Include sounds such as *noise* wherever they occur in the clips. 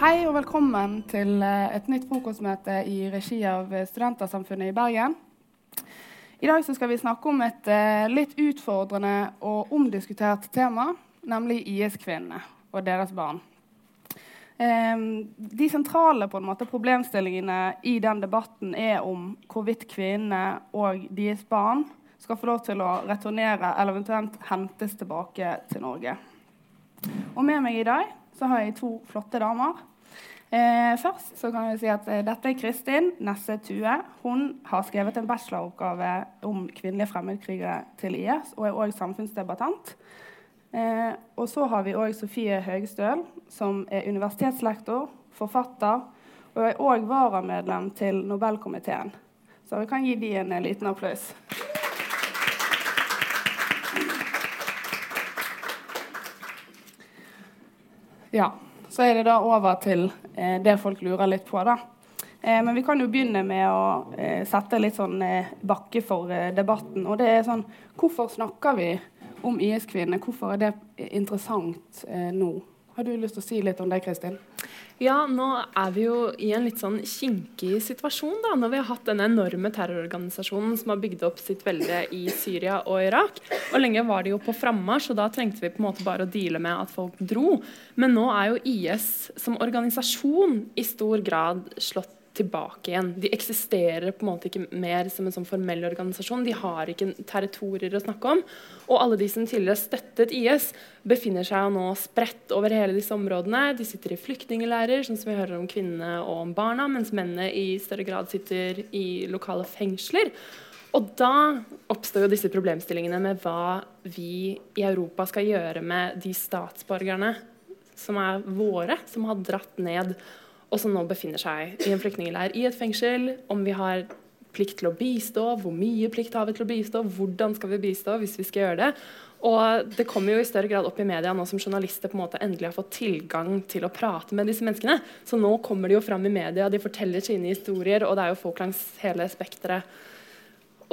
Hei og velkommen til eh, et nytt frokostmøte i regi av Studentersamfunnet i Bergen. I dag skal vi snakke om et uh, litt utfordrende og omdiskutert tema, nemlig IS-kvinnene og deres barn. Um, de sentrale måte, problemstillingene i den debatten er om hvorvidt kvinnene og deres barn skal få lov til å returnere eller eventuelt hentes tilbake til Norge. Og med meg i dag så har jeg to flotte damer. Eh, først så kan jeg si at eh, Dette er Kristin Nesse Tue. Hun har skrevet en bacheloroppgave om kvinnelige fremmedkrigere til IS og er òg samfunnsdebattant. Eh, og så har vi òg Sofie Høgstøl, som er universitetslektor, forfatter og er òg varamedlem til Nobelkomiteen. Så vi kan gi de en, eh, liten applaus. Ja. Så er det da over til eh, det folk lurer litt på. da. Eh, men vi kan jo begynne med å eh, sette litt sånn eh, bakke for debatten. Og det er sånn Hvorfor snakker vi om IS-kvinner? Hvorfor er det interessant eh, nå? Har du lyst til å si litt om det, Kristin? Ja, nå er vi jo i en litt sånn kinkig situasjon, da, når vi har hatt den enorme terrororganisasjonen som har bygd opp sitt velde i Syria og Irak. Og lenge var de jo på frammarsj, og da trengte vi på en måte bare å deale med at folk dro. Men nå er jo IS som organisasjon i stor grad slått tilbake igjen. De eksisterer på en måte ikke mer som en sånn formell organisasjon. De har ikke territorier å snakke om. Og alle de som tidligere støttet IS, befinner seg nå spredt over hele disse områdene. De sitter i flyktningleirer, sånn som vi hører om kvinnene og om barna, mens mennene i større grad sitter i lokale fengsler. Og da oppstår jo disse problemstillingene med hva vi i Europa skal gjøre med de statsborgerne som er våre, som har dratt ned og som nå befinner seg i en flyktningleir i et fengsel. Om vi har plikt til å bistå, hvor mye plikt har vi til å bistå, hvordan skal vi bistå hvis vi skal gjøre det. Og det kommer jo i større grad opp i media nå som journalister på en måte endelig har fått tilgang til å prate med disse menneskene. Så nå kommer de jo fram i media, de forteller sine historier, og det er jo folk langs hele spekteret.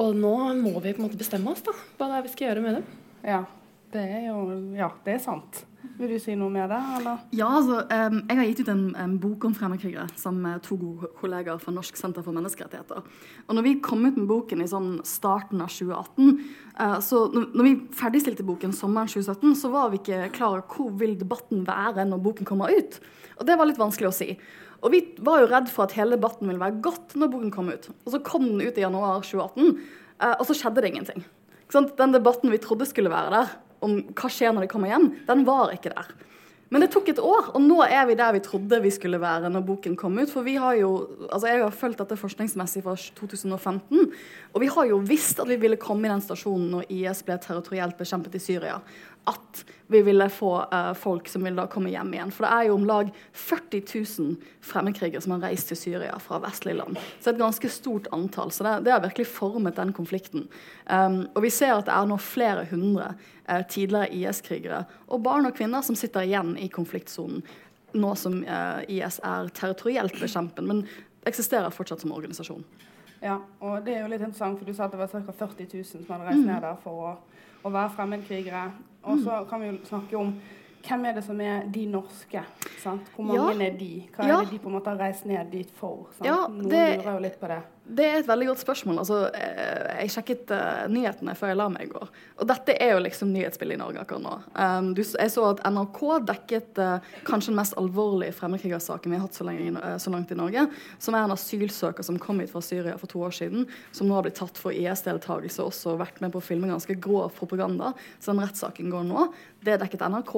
Og nå må vi på en måte bestemme oss da, hva det er vi skal gjøre med dem. Ja, det er jo Ja, det er sant. Vil du si noe med det? eller? Ja, altså, Jeg har gitt ut en, en bok om fremmedkrigere sammen med to gode kollegaer fra Norsk senter for menneskerettigheter. Og når vi kom ut med boken i sånn starten av 2018, uh, så når vi ferdigstilte boken sommeren 2017, så var vi ikke klar over hvor vil debatten være når boken kommer ut. Og det var litt vanskelig å si. Og vi var jo redd for at hele debatten ville være godt når boken kom ut. Og så kom den ut i januar 2018, uh, og så skjedde det ingenting. Den debatten vi trodde skulle være der, om hva skjer når de kommer hjem, den var ikke der. Men det tok et år, og nå er vi der vi trodde vi skulle være når boken kom ut. For vi har jo, altså Jeg har fulgt dette forskningsmessig fra 2015, og vi har jo visst at vi ville komme i den stasjonen når IS ble territorielt bekjempet i Syria at vi ville få uh, folk som ville da komme hjem igjen. For det er jo om lag 40 000 fremmedkrigere som har reist til Syria fra vestlige land. Så det er et ganske stort antall. Så det, det har virkelig formet den konflikten. Um, og vi ser at det er nå flere hundre uh, tidligere IS-krigere og barn og kvinner som sitter igjen i konfliktsonen nå som uh, IS er territorielt bekjempet, men eksisterer fortsatt som organisasjon. Ja, og det er jo litt interessant, for Du sa at det var ca. 40 000 som hadde reist mm. ned der for å, å være fremmedkrigere. Og så mm. kan vi jo snakke om hvem er det som er de norske? Sant? Hvor mange ja. er de? Hva er det de på en måte har reist ned dit for? Sant? Ja, Noen lurer jo litt på det. Det er et veldig godt spørsmål. Altså, eh, jeg sjekket uh, nyhetene før jeg la meg i går. Og dette er jo liksom nyhetsbildet i Norge akkurat nå. Um, du, jeg så at NRK dekket uh, kanskje den mest alvorlige fremmedkrigersaken vi har hatt så, lenge, uh, så, langt i Norge. Som er en asylsøker som kom hit fra Syria for to år siden. Som nå har blitt tatt for IS-deltakelse og også vært med på å filme ganske grov propaganda. Så den rettssaken går nå. Det er dekket NRK.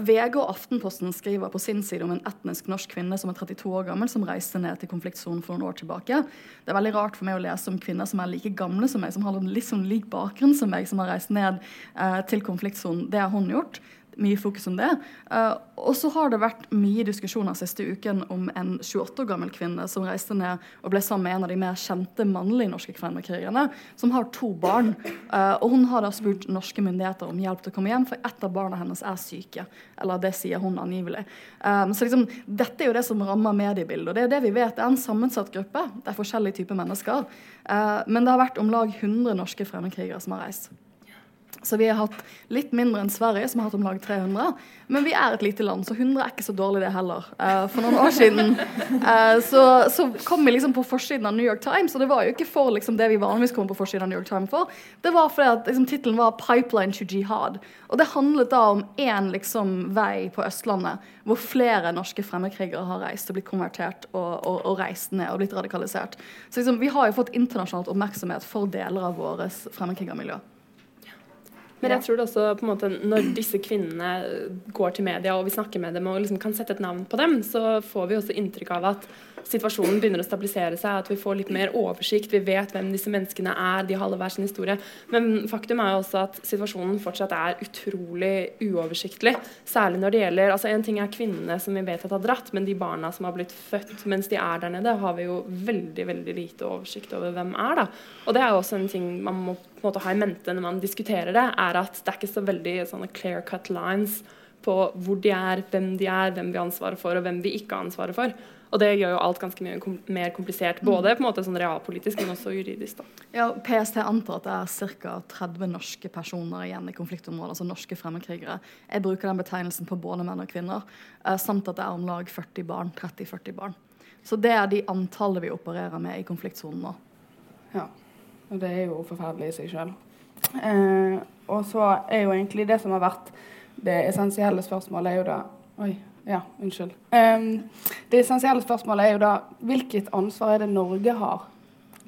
VG og Aftenposten skriver på sin side om en etnisk norsk kvinne som er 32 år gammel, som reiste ned til konfliktsonen for noen år tilbake. Det er veldig rart for meg å lese om kvinner som er like gamle som meg, som har litt sånn lik bakgrunn som meg, som har reist ned eh, til konfliktsonen. Det har hun gjort. Mye fokus om det. Uh, og så har det vært mye diskusjoner siste uken om en 28 år gammel kvinne som reiste ned og ble sammen med en av de mer kjente mannlige norske kvinnekrigerne, som har to barn. Uh, og hun har da spurt norske myndigheter om hjelp til å komme hjem, for ett av barna hennes er syke. Eller det sier hun angivelig. Um, så liksom, dette er jo det som rammer mediebildet, og det er det vi vet. Det er en sammensatt gruppe. Det er forskjellige typer mennesker. Uh, men det har vært om lag 100 norske fremmedkrigere som har reist. Så vi har hatt litt mindre enn Sverige, som har hatt om lag 300. Men vi er et lite land, så 100 er ikke så dårlig, det heller. Uh, for noen år siden uh, så, så, kom vi liksom på forsiden av New York Times, og det var jo ikke for liksom, det vi vanligvis kommer på forsiden av New York Times for. Det var fordi at liksom, tittelen var 'Pipeline to Jihad'. Og det handlet da om én liksom, vei på Østlandet hvor flere norske fremmedkrigere har reist og blitt konvertert og, og, og, reist ned og blitt radikalisert. Så liksom, vi har jo fått internasjonalt oppmerksomhet for deler av vårt fremmedkrigermiljø. Men jeg tror det også på en måte når disse kvinnene går til media og vi snakker med dem og liksom kan sette et navn på dem, så får vi også inntrykk av at situasjonen begynner å stabilisere seg, at vi får litt mer oversikt. Vi vet hvem disse menneskene er, de har alle hver sin historie. Men faktum er jo også at situasjonen fortsatt er utrolig uoversiktlig. Særlig når det gjelder altså En ting er kvinnene som vi vet at har dratt, men de barna som har blitt født mens de er der nede, har vi jo veldig veldig lite oversikt over hvem er. da. Og det er jo også en ting man må på en måte ha i mente når man diskuterer det, er at det er ikke så veldig sånne clear cut lines på hvor de er, hvem de er, hvem vi har ansvaret for, og hvem vi ikke har ansvaret for. Og det gjør jo alt ganske mye kom mer komplisert, mm. både på en måte sånn realpolitisk, men også juridisk. da. Ja, PST antar at det er ca. 30 norske personer igjen i konfliktområdet, altså norske fremmedkrigere. Jeg bruker den betegnelsen på både menn og kvinner, eh, samt at det er om lag 40 barn, 30-40 barn. Så det er de antallet vi opererer med i konfliktsonen nå. Ja. Og det er jo forferdelig i seg sjøl. Eh, og så er jo egentlig det som har vært det essensielle spørsmålet, er jo da Oi, ja, unnskyld. Eh, det essensielle spørsmålet er jo da hvilket ansvar er det Norge har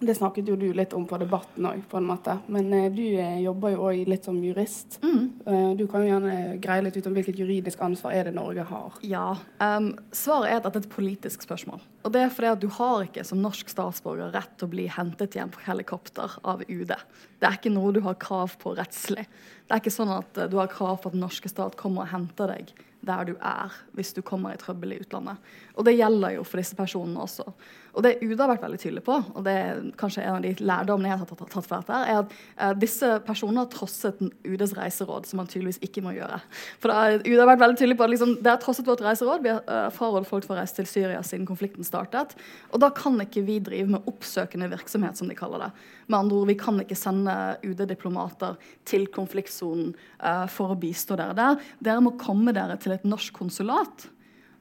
det snakket jo du litt om på debatten òg, på en måte. Men eh, du eh, jobber jo òg litt som jurist. Mm. Eh, du kan jo gjerne greie litt ut om hvilket juridisk ansvar er det Norge har. Ja, um, Svaret er at dette er et politisk spørsmål. Og det er fordi at du har ikke som norsk statsborger rett til å bli hentet hjem på helikopter av UD. Det er ikke noe du har krav på rettslig. Det er ikke sånn at uh, du har krav på at den norske stat kommer og henter deg der du er hvis du kommer i trøbbel i utlandet. Og det gjelder jo for disse personene også. Og det UD har vært veldig tydelig på, og det er kanskje en av de lærdommene jeg har tatt, tatt for dette, er at uh, disse personene har trosset UDs reiseråd, som man tydeligvis ikke må gjøre. For da, UD har vært veldig tydelig på at liksom, det har trosset vårt reiseråd. Vi har uh, frarådet folk fra å reise til Syria siden konflikten startet. Og da kan ikke vi drive med oppsøkende virksomhet, som de kaller det. Med andre ord, vi kan ikke sende UD-diplomater til konfliktsonen uh, for å bistå dere der. Dere må komme dere til et norsk konsulat,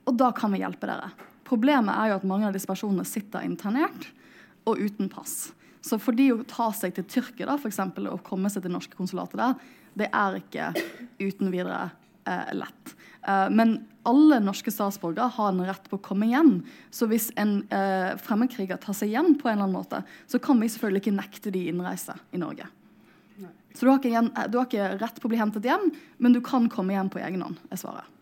og da kan vi hjelpe dere. Problemet er jo at mange av disse personene sitter internert og uten pass. Så for de å ta seg til Tyrkia da, for eksempel, og komme seg til norske konsulatet der, det er ikke uten videre eh, lett. Eh, men alle norske statsborgere har en rett på å komme hjem. Så hvis en eh, fremmedkriger tar seg hjem på en eller annen måte, så kan vi selvfølgelig ikke nekte de innreise i Norge. Så du har, ikke, du har ikke rett på å bli hentet hjem, men du kan komme hjem på egen hånd, er svaret.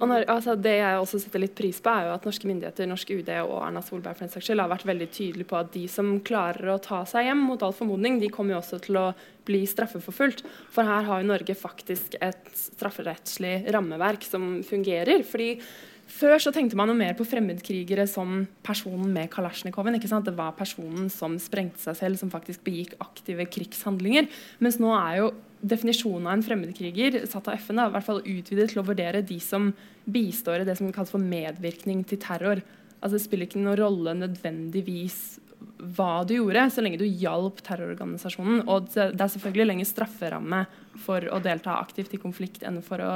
Og når, altså det jeg også setter litt pris på, er jo at norske myndigheter, norsk UD og Erna Solberg for den saks skyld, har vært veldig tydelige på at de som klarer å ta seg hjem mot all formodning, de kommer jo også til å bli straffeforfulgt. For her har jo Norge faktisk et strafferettslig rammeverk som fungerer. fordi før så tenkte man jo mer på fremmedkrigere som personen med kalasjnikoven. ikke sant? Det var personen som sprengte seg selv, som faktisk begikk aktive krigshandlinger. Mens nå er jo definisjonen av en fremmedkriger satt av FN da, i hvert fall utvidet til å vurdere de som bistår i det som kalles for medvirkning til terror. Altså Det spiller ikke noen rolle nødvendigvis hva du gjorde, så lenge du hjalp terrororganisasjonen. Og det er selvfølgelig lenger strafferamme for å delta aktivt i konflikt enn for å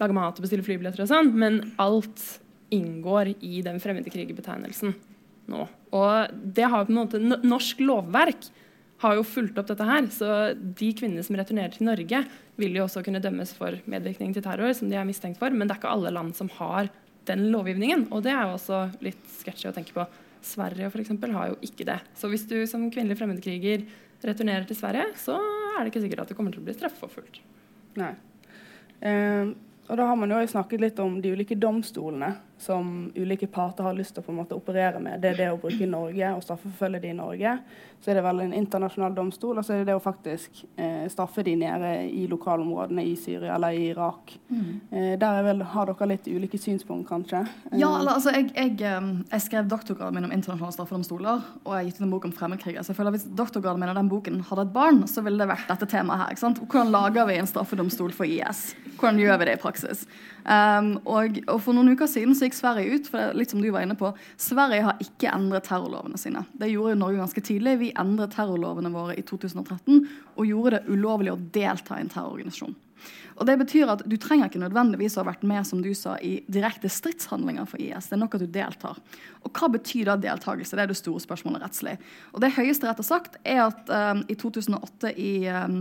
lage mat og bestille flybilletter og sånn, men alt inngår i den fremmedkrigerbetegnelsen nå. Og det har på en måte Norsk lovverk har jo fulgt opp dette her. Så de kvinnene som returnerer til Norge, vil jo også kunne dømmes for medvirkning til terror, som de er mistenkt for. Men det er ikke alle land som har den lovgivningen. Og det er jo også litt sketsjy å tenke på. Sverige for eksempel, har jo ikke det. Så hvis du som kvinnelig fremmedkriger returnerer til Sverige, så er det ikke sikkert at du kommer til å bli straffeforfulgt. Nei. Eh, og da har man jo snakket litt om de ulike domstolene som ulike parter har lyst til å på en måte operere med, det er det å bruke Norge og straffeforfølge de i Norge. Så er det vel en internasjonal domstol, og så er det det å faktisk eh, straffe de nede i lokalområdene i Syria eller i Irak. Mm. Eh, der vel, har dere litt ulike synspunkt, kanskje? Ja, eller, altså, jeg, jeg, eh, jeg, skrev doktorgraden min om internasjonale straffedomstoler, og jeg har gitt ut en bok om fremmedkrigere. Så jeg føler at Hvis doktorgraden min og den boken hadde et barn, så ville det vært dette temaet her. Hvordan lager vi en straffedomstol for IS? Hvordan gjør vi det i praksis? Um, og, og, For noen uker siden så gikk Sverige ut. for det, litt som du var inne på, Sverige har ikke endret terrorlovene sine. Det gjorde jo Norge ganske tidlig. Vi endret terrorlovene våre i 2013 og gjorde det ulovlig å delta i en terrororganisasjon. Og Det betyr at du trenger ikke nødvendigvis å ha vært med som du sa, i direkte stridshandlinger for IS. Det er nok at du deltar. Og Hva betyr da deltakelse? Det er det store spørsmålet rettslig. Og Det Høyesterett har sagt, er at um, i 2008 i um,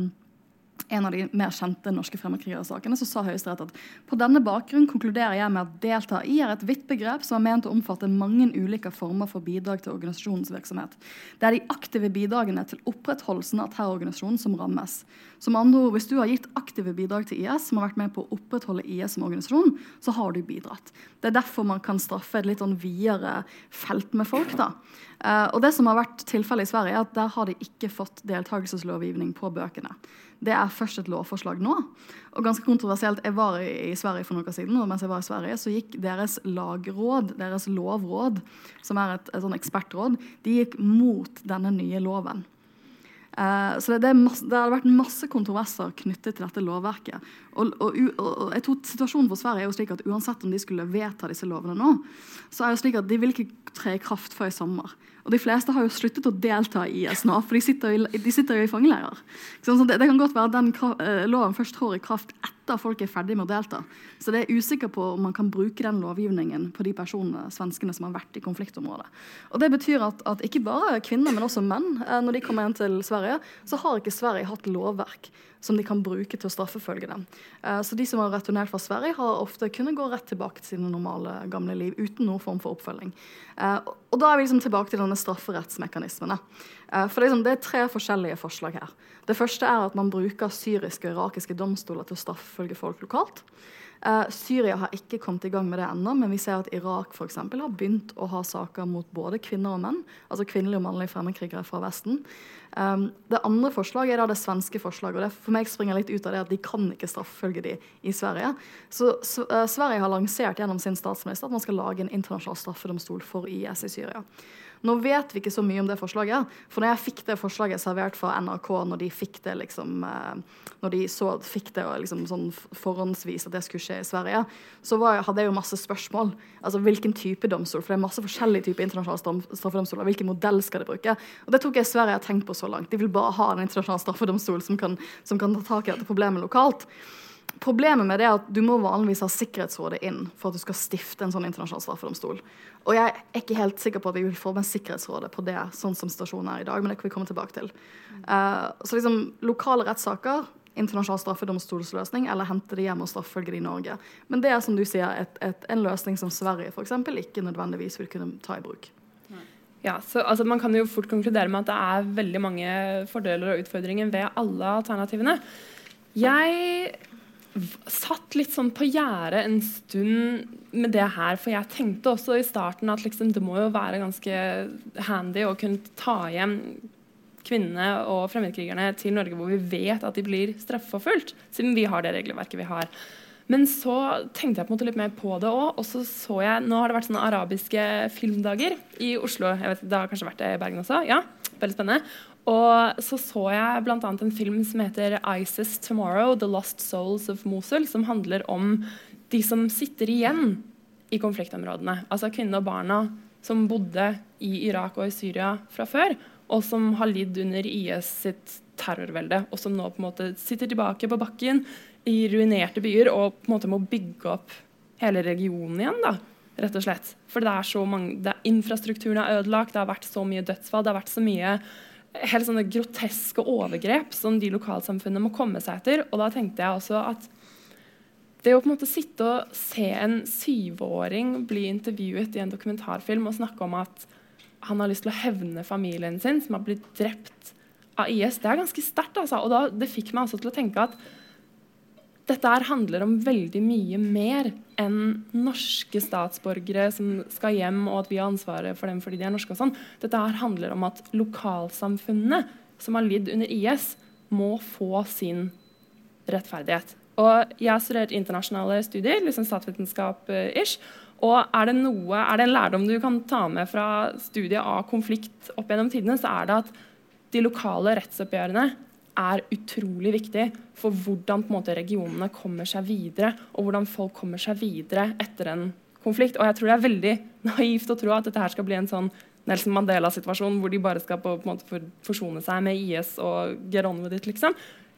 en av de mer kjente norske fremmedkrigersakene, så sa Høyesterett at på denne bakgrunn konkluderer jeg med at delta i er et vidt begrep som er ment å omfatte mange ulike former for bidrag til organisasjonens virksomhet. Det er de aktive bidragene til opprettholdelsen av terrororganisasjonen som rammes. Som andre ord, Hvis du har gitt aktive bidrag til IS, som har vært med på å opprettholde IS som organisasjon, så har du bidratt. Det er derfor man kan straffe et litt sånn videre felt med folk. da. Uh, og det som har vært tilfellet i Sverige, er at der har de ikke fått deltakelseslovgivning på bøkene. Det er først et lovforslag nå. Og ganske kontroversielt. Jeg var i, Sverige for noen år siden, og mens jeg var i Sverige, så gikk deres lagråd, deres lovråd, som er et, et sånn ekspertråd, de gikk mot denne nye loven. Uh, så det, det, masse, det, har vært masse kontroverser knyttet til dette lovverket. Og, og, og, jeg tror Situasjonen for Sverige er jo slik at uansett om de skulle vedta disse lovene nå, så er det slik at de vil ikke tre i kraft før i sommer. Og de fleste har jo sluttet å delta i IS nå, for de sitter jo i, de sitter jo i fangeleirer. Så det, det, kan godt være den uh, loven først trår i kraft etter folk er ferdig med å delta. Så det er usikker på om man kan bruke den lovgivningen på de personene, svenskene som har vært i konfliktområdet. Og Det betyr at, at ikke bare kvinner, men også menn, uh, når de kommer hjem til Sverige, så har ikke Sverige hatt lovverk som de kan bruke til å straffefølge dem. Uh, så de som har returnert fra Sverige, har ofte kunnet gå rett tilbake til sine normale, gamle liv uten noen form for oppfølging. Uh, og da er vi liksom tilbake til denne strafferettsmekanismene. Uh, for liksom, det er tre forskjellige forslag her. Det første er at man bruker syriske og irakiske domstoler til å straffefølge folk lokalt. Uh, Syria har ikke kommet i gang med det ennå, men vi ser at Irak for eksempel, har begynt å ha saker mot både kvinner og menn, altså kvinnelige og mannlige fremmedkrigere fra Vesten. Um, det andre forslaget er da det svenske forslaget. og det For meg springer litt ut av det at de kan ikke straffefølge de i Sverige. Så uh, Sverige har lansert gjennom sin statsminister at man skal lage en internasjonal straffedomstol for IS i Syria. Nå vet vi ikke så mye om det forslaget. For når jeg fikk det forslaget servert fra NRK, når de fikk det liksom, eh, når de så, fikk det liksom sånn forhåndsvis at det skulle skje i Sverige, så var, hadde jeg jo masse spørsmål. Altså Hvilken type domstol? For det er masse forskjellige typer internasjonale straffedomstoler. Hvilken modell skal de bruke? Og Det tror ikke Sverige har tenkt på så langt. De vil bare ha en internasjonal straffedomstol som kan, som kan ta tak i dette problemet lokalt. Problemet med det er at du må vanligvis ha Sikkerhetsrådet inn for at du skal stifte en sånn internasjonal straffedomstol. Og jeg er ikke helt sikker på at vi vil få med Sikkerhetsrådet på det, sånn som situasjonen er i dag, men det kan vi komme tilbake til. Uh, så liksom lokale rettssaker, internasjonal straffedomstolsløsning, eller hente det hjem og straffølge det i Norge. Men det er som du sier, et, et, en løsning som Sverige eksempel, ikke nødvendigvis vil kunne ta i bruk. Ja, så altså, Man kan jo fort konkludere med at det er veldig mange fordeler og utfordringer ved alle alternativene. Jeg satt litt sånn på gjerdet en stund med det her. For jeg tenkte også i starten at liksom, det må jo være ganske handy å kunne ta hjem kvinnene og fremmedkrigerne til Norge hvor vi vet at de blir straffeforfulgt, siden vi har det regelverket vi har. Men så tenkte jeg på en måte litt mer på det òg. Og så så jeg Nå har det vært sånne arabiske filmdager i Oslo. Jeg vet, Det har kanskje vært det i Bergen også? Ja, veldig spennende. Og så så jeg bl.a. en film som heter 'ISIS Tomorrow The Lost Souls of Mosul', som handler om de som sitter igjen i konfliktområdene. Altså kvinnene og barna som bodde i Irak og i Syria fra før, og som har lidd under IS sitt terrorvelde, og som nå på en måte sitter tilbake på bakken i ruinerte byer og på en måte må bygge opp hele regionen igjen. da, rett og slett. For det er så mange, det, infrastrukturen er ødelagt, det har vært så mye dødsfall, det har vært så mye helt sånne groteske overgrep som de lokalsamfunnene må komme seg etter. Og da tenkte jeg også at det å på en måte sitte og se en syvåring bli intervjuet i en dokumentarfilm og snakke om at han har lyst til å hevne familien sin, som har blitt drept av IS, det er ganske sterkt. Altså. Og da, det fikk meg også til å tenke at dette her handler om veldig mye mer enn norske statsborgere som skal hjem, og at vi har ansvaret for dem fordi de er norske. og sånn. Dette her handler om at lokalsamfunnene som har lidd under IS, må få sin rettferdighet. Og jeg har studert internasjonale studier, liksom statsvitenskap-ish. Og er det, noe, er det en lærdom du kan ta med fra studiet av konflikt opp gjennom tidene, så er det at de lokale rettsoppgjørene er utrolig viktig for hvordan måte, regionene kommer seg videre, og hvordan folk kommer seg videre etter en konflikt. Og jeg tror det er veldig naivt å tro at dette her skal bli en sånn Nelson Mandela-situasjon hvor de bare skal på, på måte, forsone seg med IS og get on with it, liksom.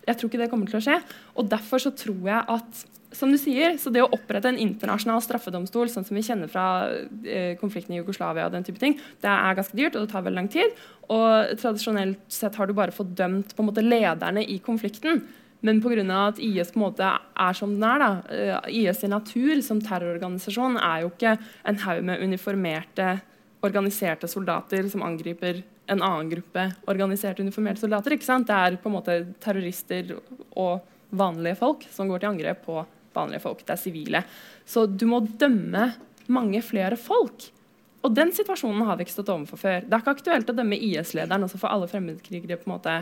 Jeg tror ikke det kommer til å skje. Og derfor så tror jeg at som du sier, så Det å opprette en internasjonal straffedomstol, sånn som vi kjenner fra eh, konflikten i Jugoslavia, og den type ting, det er ganske dyrt og det tar veldig lang tid. Og Tradisjonelt sett har du bare fått dømt på en måte lederne i konflikten. Men pga. at IS på en måte er som den er, da, uh, IS i natur som terrororganisasjon er jo ikke en haug med uniformerte, organiserte soldater som angriper en annen gruppe organiserte, uniformerte soldater. ikke sant? Det er på en måte terrorister og vanlige folk som går til angrep på vanlige folk. Det er sivile. Så du må dømme mange flere folk. Og den situasjonen har vi ikke stått overfor før. Det er ikke aktuelt å dømme IS-lederen og så får alle fremmedkrigere på en måte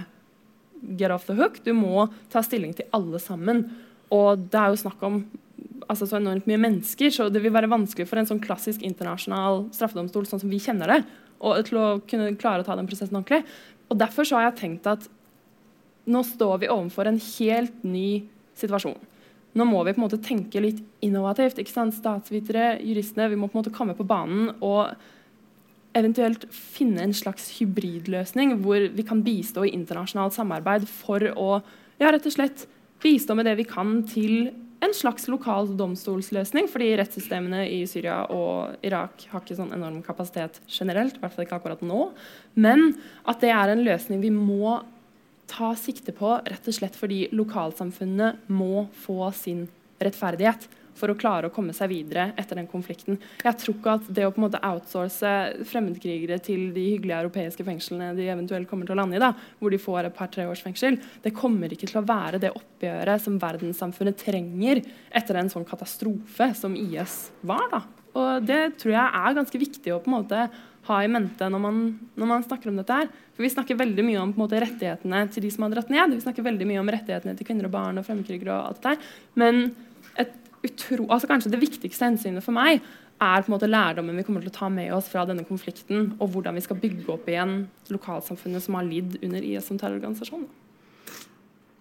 get off the hook. Du må ta stilling til alle sammen. Og det er jo snakk om altså, så enormt mye mennesker, så det vil være vanskelig for en sånn klassisk internasjonal straffedomstol sånn som vi kjenner det, og til å kunne klare å ta den prosessen ordentlig. Og Derfor så har jeg tenkt at nå står vi overfor en helt ny situasjon. Nå må vi på en måte tenke litt innovativt. ikke sant? Statsvitere, juristene, vi må på en måte komme på banen og eventuelt finne en slags hybridløsning hvor vi kan bistå i internasjonalt samarbeid for å ja, rett og slett bistå med det vi kan til en slags lokal domstolsløsning, fordi rettssystemene i Syria og Irak har ikke sånn enorm kapasitet generelt. I hvert fall ikke akkurat nå. Men at det er en løsning vi må ta sikte på rett og slett fordi lokalsamfunnene må få sin rettferdighet for å klare å komme seg videre etter den konflikten. Jeg tror ikke at det å på en måte outsource fremmedkrigere til de hyggelige europeiske fengslene de eventuelt kommer til å lande i, da, hvor de får et par-tre års fengsel, det kommer ikke til å være det oppgjøret som verdenssamfunnet trenger etter en sånn katastrofe som IS var. da. Og Det tror jeg er ganske viktig å på en måte ha i mente når man, når man, snakker om dette. her. For Vi snakker veldig mye om måte, rettighetene til de som har dratt ned. Vi snakker veldig mye om rettighetene til kvinner og barn og fremmedkrigere. og alt det der. Men utro, altså kanskje det viktigste hensynet for meg er på en måte lærdommen vi kommer til å ta med oss fra denne konflikten, og hvordan vi skal bygge opp igjen lokalsamfunnet som har lidd under IS som terrororganisasjon.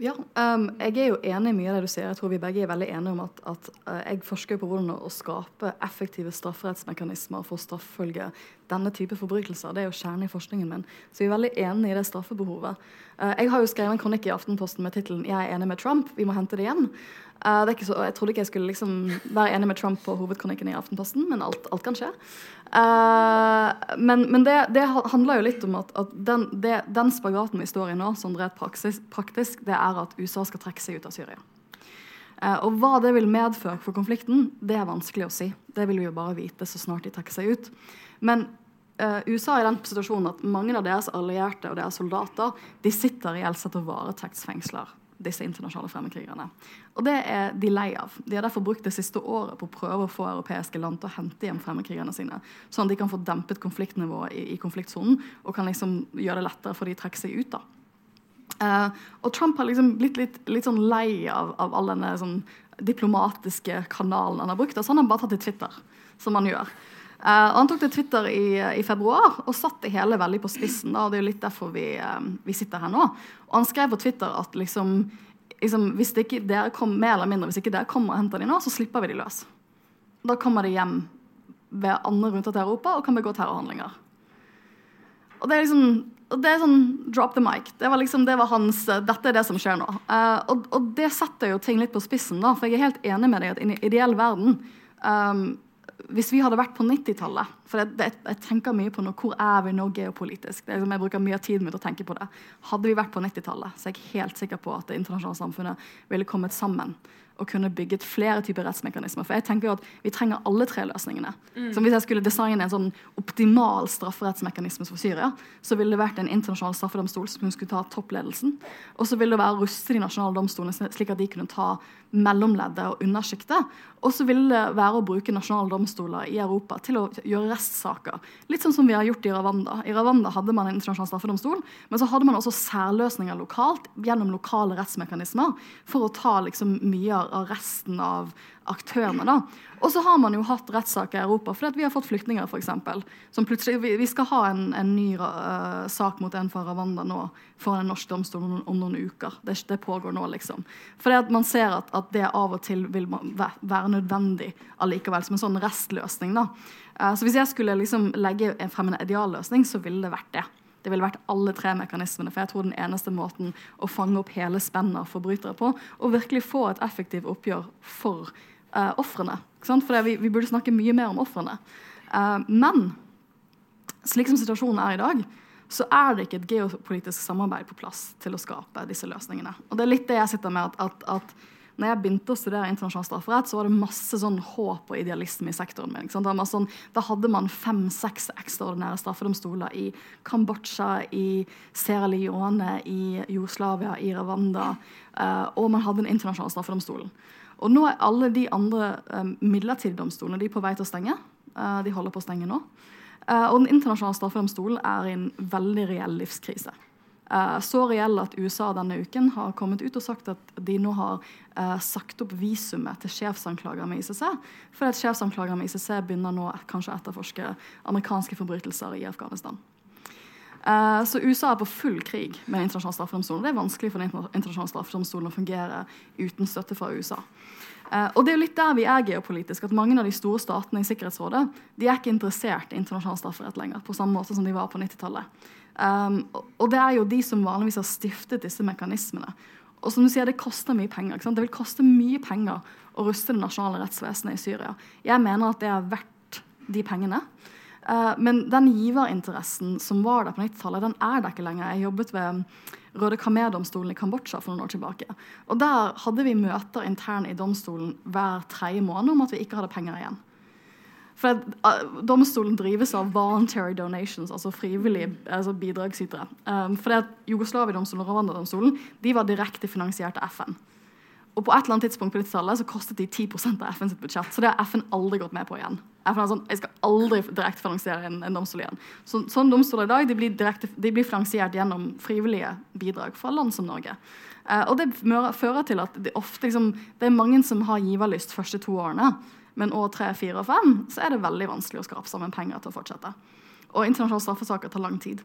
Ja, um, jeg er jo enig i mye av det du sier. Jeg tror vi begge er veldig enige om at, at uh, jeg forsker på hvordan å skape effektive strafferettsmekanismer for å straffølge denne type forbrytelser. Det er jo kjernen i forskningen min. Så vi er veldig enige i det straffebehovet. Uh, jeg har jo skrevet en kronikk i Aftenposten med tittelen 'Jeg er enig med Trump. Vi må hente det hjem'. Uh, så, jeg trodde ikke jeg skulle liksom være enig med Trump på hovedkronikken i Aftenposten, men alt, alt kan skje. Uh, men, men det, det, handler jo litt om at, at den, det, den, spagaten vi står i nå, sånn rett praktisk, det er at USA skal trekke seg ut av Syria. Uh, og hva det vil medføre for konflikten, det er vanskelig å si. Det vil vi jo bare vite så snart de trekker seg ut. Men USA er i den situasjonen at mange av deres allierte og deres soldater de sitter i Elset og varetektsfengsler disse internasjonale fremmedkrigerne. Og det er de lei av. De har derfor brukt det siste året på å prøve å få europeiske land til å hente hjem fremmedkrigerne sine, sånn at de kan få dempet konfliktnivået i, i konfliktsonen og kan liksom gjøre det lettere for de å trekke seg ut. da. Uh, og Trump har liksom blitt litt, litt sånn lei av, av all denne sånn, diplomatiske kanalen han har brukt. Så han har bare tatt til Twitter, som han gjør. Uh, Han tok til Twitter i, i, februar og satt det hele veldig på spissen. Da, og Det er jo litt derfor vi, um, vi, sitter her nå. Og Han skrev på Twitter at liksom, liksom, hvis ikke dere kom, mer eller mindre, hvis ikke dere kommer og henter dem nå, så slipper vi dem løs. Da kommer de hjem ved andre runder til Europa og kan begå terrorhandlinger. Og det er liksom det er sånn drop the mic. Det var liksom, det var hans, Dette er det som skjer nå. Uh, og, og, det setter jo ting litt på spissen, da, for jeg er helt enig med deg at i en ideell verden um, hvis vi hadde vært på 90-tallet, For jeg, det, jeg tenker mye på nå, hvor er vi nå geopolitisk. Det liksom, jeg bruker mye av tiden min å tenke på det. Hadde vi vært på 90-tallet, så er jeg helt sikker på at det internasjonale samfunnet ville kommet sammen og kunne bygget flere typer rettsmekanismer. For jeg tenker jo at Vi trenger alle tre løsningene. Mm. Så Hvis jeg skulle designe en sånn optimal strafferettsmekanisme for Syria, så ville det vært en internasjonal straffedomstol som skulle ta toppledelsen. Og så ville det være å ruste de nasjonale domstolene slik at de kunne ta mellomleddet og undersjiktet. Og så vil det være å bruke nasjonale domstoler i Europa til å gjøre restsaker. Litt sånn som vi har gjort i Ravanda. I Ravanda hadde man en internasjonal straffedomstol, men så hadde man også særløsninger lokalt gjennom lokale rettsmekanismer for å ta liksom mye av resten av aktørene. da. Og så har man jo hatt rettssaker i Europa fordi vi har fått flyktninger, For eksempel, Som plutselig, vi, vi, skal ha en, en ny uh, sak mot en fra Rwanda nå foran en norsk domstol om, om noen uker. Det, det, pågår nå, liksom. Fordi at man ser at, at, det av og til vil være nødvendig allikevel, som en sånn restløsning. da. Uh, så hvis jeg skulle liksom legge frem en idealløsning, så ville det vært det. Det ville vært alle tre mekanismene. For jeg tror den eneste måten å fange opp hele spennet av forbrytere på, og virkelig få et effektivt oppgjør for uh, ofrene. For vi, vi, burde snakke mye mer om ofrene. Uh, men slik som situasjonen er i dag, så er det ikke et geopolitisk samarbeid på plass til å skape disse løsningene. Og det er litt det jeg sitter med, at, at, at når jeg begynte å studere internasjonal strafferett, så var det masse sånn håp og idealisme i sektoren min. Sånn, da hadde man fem-seks ekstraordinære straffedomstoler i Kambodsja, i Sierra Leone, i Jugoslavia, i Rwanda, uh, og man hadde en internasjonal straffedomstol. Og nå er alle de andre um, midlertidige domstolene de er på vei til å stenge. Uh, de holder på å stenge nå. Uh, og Den internasjonale straffedomstolen er i en veldig reell livskrise. Uh, så reell at USA denne uken har kommet ut og sagt at de nå har sagt opp visumet til sjefsanklager med ICC. Fordi at sjefsanklager med ICC begynner nå kanskje å etterforske amerikanske forbrytelser i Afghanistan. Uh, så USA er på full krig med den internasjonale straffedomstolen. Det er vanskelig for den internasjonale straffedomstolen å fungere uten støtte fra USA. Uh, og det er jo litt der vi er geopolitisk, at Mange av de store statene i Sikkerhetsrådet de er ikke interessert i internasjonal strafferett lenger. på samme måte som de var på 90-tallet. Um, og det er jo de som vanligvis har stiftet disse mekanismene. Og som du sier, Det koster mye penger. Det vil koste mye penger å ruste det nasjonale rettsvesenet i Syria. Jeg mener at det er verdt de pengene. Uh, men den giverinteressen som var der på 90-tallet, den er der ikke lenger. Jeg jobbet ved Røde Khmer-domstolen i Kambodsja for noen år tilbake. Og Der hadde vi møter interne i domstolen hver tredje måned om at vi ikke hadde penger igjen. For Domstolen drives av voluntary donations, altså frivillige altså bidragsytere. Um, at Jugoslavia-domstolen og Rwanda-domstolen de var direkte finansiert av FN. Og på et eller annet tidspunkt på 90-tallet så kostet de 10% av FNs budsjett. Så det har FN aldri gått med på igjen. FN er sånn, Jeg skal aldri direkte finansiere en, en domstol igjen. Så, sånn domstoler i dag de blir, direkte, de blir, finansiert gjennom frivillige bidrag fra land som Norge. Eh, og det fører til at det ofte liksom, det er mange som har giverlyst første to årene. Men år tre, fire og fem så er det veldig vanskelig å skrape sammen penger til å fortsette. Og internasjonale straffesaker tar lang tid.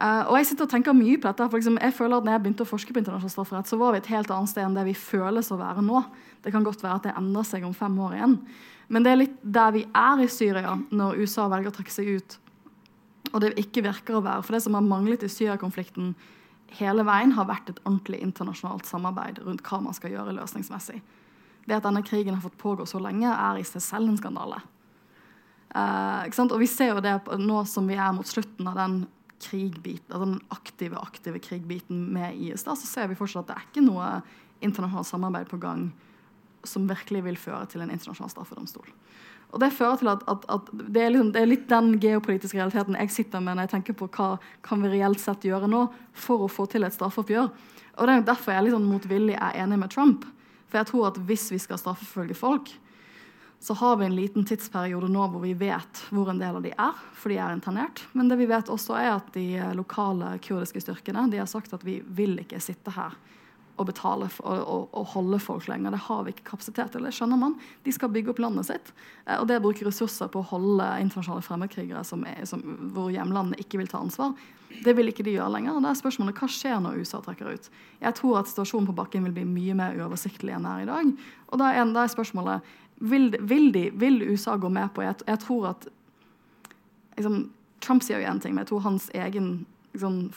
Uh, og Jeg sitter og tenker mye på dette. For eksempel, jeg føler at når jeg begynte å forske på internasjonal strafferett, så var vi et helt annet sted enn det vi føles å være nå. Det kan godt være at det endrer seg om fem år igjen. Men det er litt der vi er i Syria når USA velger å trekke seg ut. Og det ikke virker å være. For det som har manglet i Syria-konflikten hele veien, har vært et ordentlig internasjonalt samarbeid rundt hva man skal gjøre løsningsmessig. Det at denne krigen har fått pågå så lenge, er i seg selv en skandale. Uh, og vi ser jo det nå som vi er mot slutten av den krigbiten, den aktive aktive krigbiten med IS, da, så ser vi fortsatt at det er ikke noe internasjonalt samarbeid på gang som virkelig vil føre til en internasjonal straffedomstol. Og Det fører til at, at, at det, er liksom, det, er litt den geopolitiske realiteten jeg sitter med når jeg tenker på hva kan vi reelt sett gjøre nå for å få til et straffeoppgjør. Og Det er derfor jeg liksom motvillig er enig med Trump. For jeg tror at hvis vi skal straffeforfølge folk, så har vi en liten tidsperiode nå hvor vi vet hvor en del av de er, for de er internert. Men det vi vet også er at de lokale kurdiske styrkene de har sagt at vi vil ikke sitte her og betale for, og, og, holde folk lenger. Det har vi ikke kapasitet til. Det skjønner man. De skal bygge opp landet sitt. Eh, og det å bruke ressurser på å holde internasjonale fremmedkrigere som er, som, hvor hjemlandene ikke vil ta ansvar, det vil ikke de gjøre lenger. Og da er spørsmålet hva skjer når USA trekker ut? Jeg tror at situasjonen på bakken vil bli mye mer uoversiktlig enn det er i dag. Og da er, spørsmålet vil, vil, de, vil, USA gå med på Jeg, jeg tror at liksom, Trump sier jo én ting, men jeg tror hans egen liksom,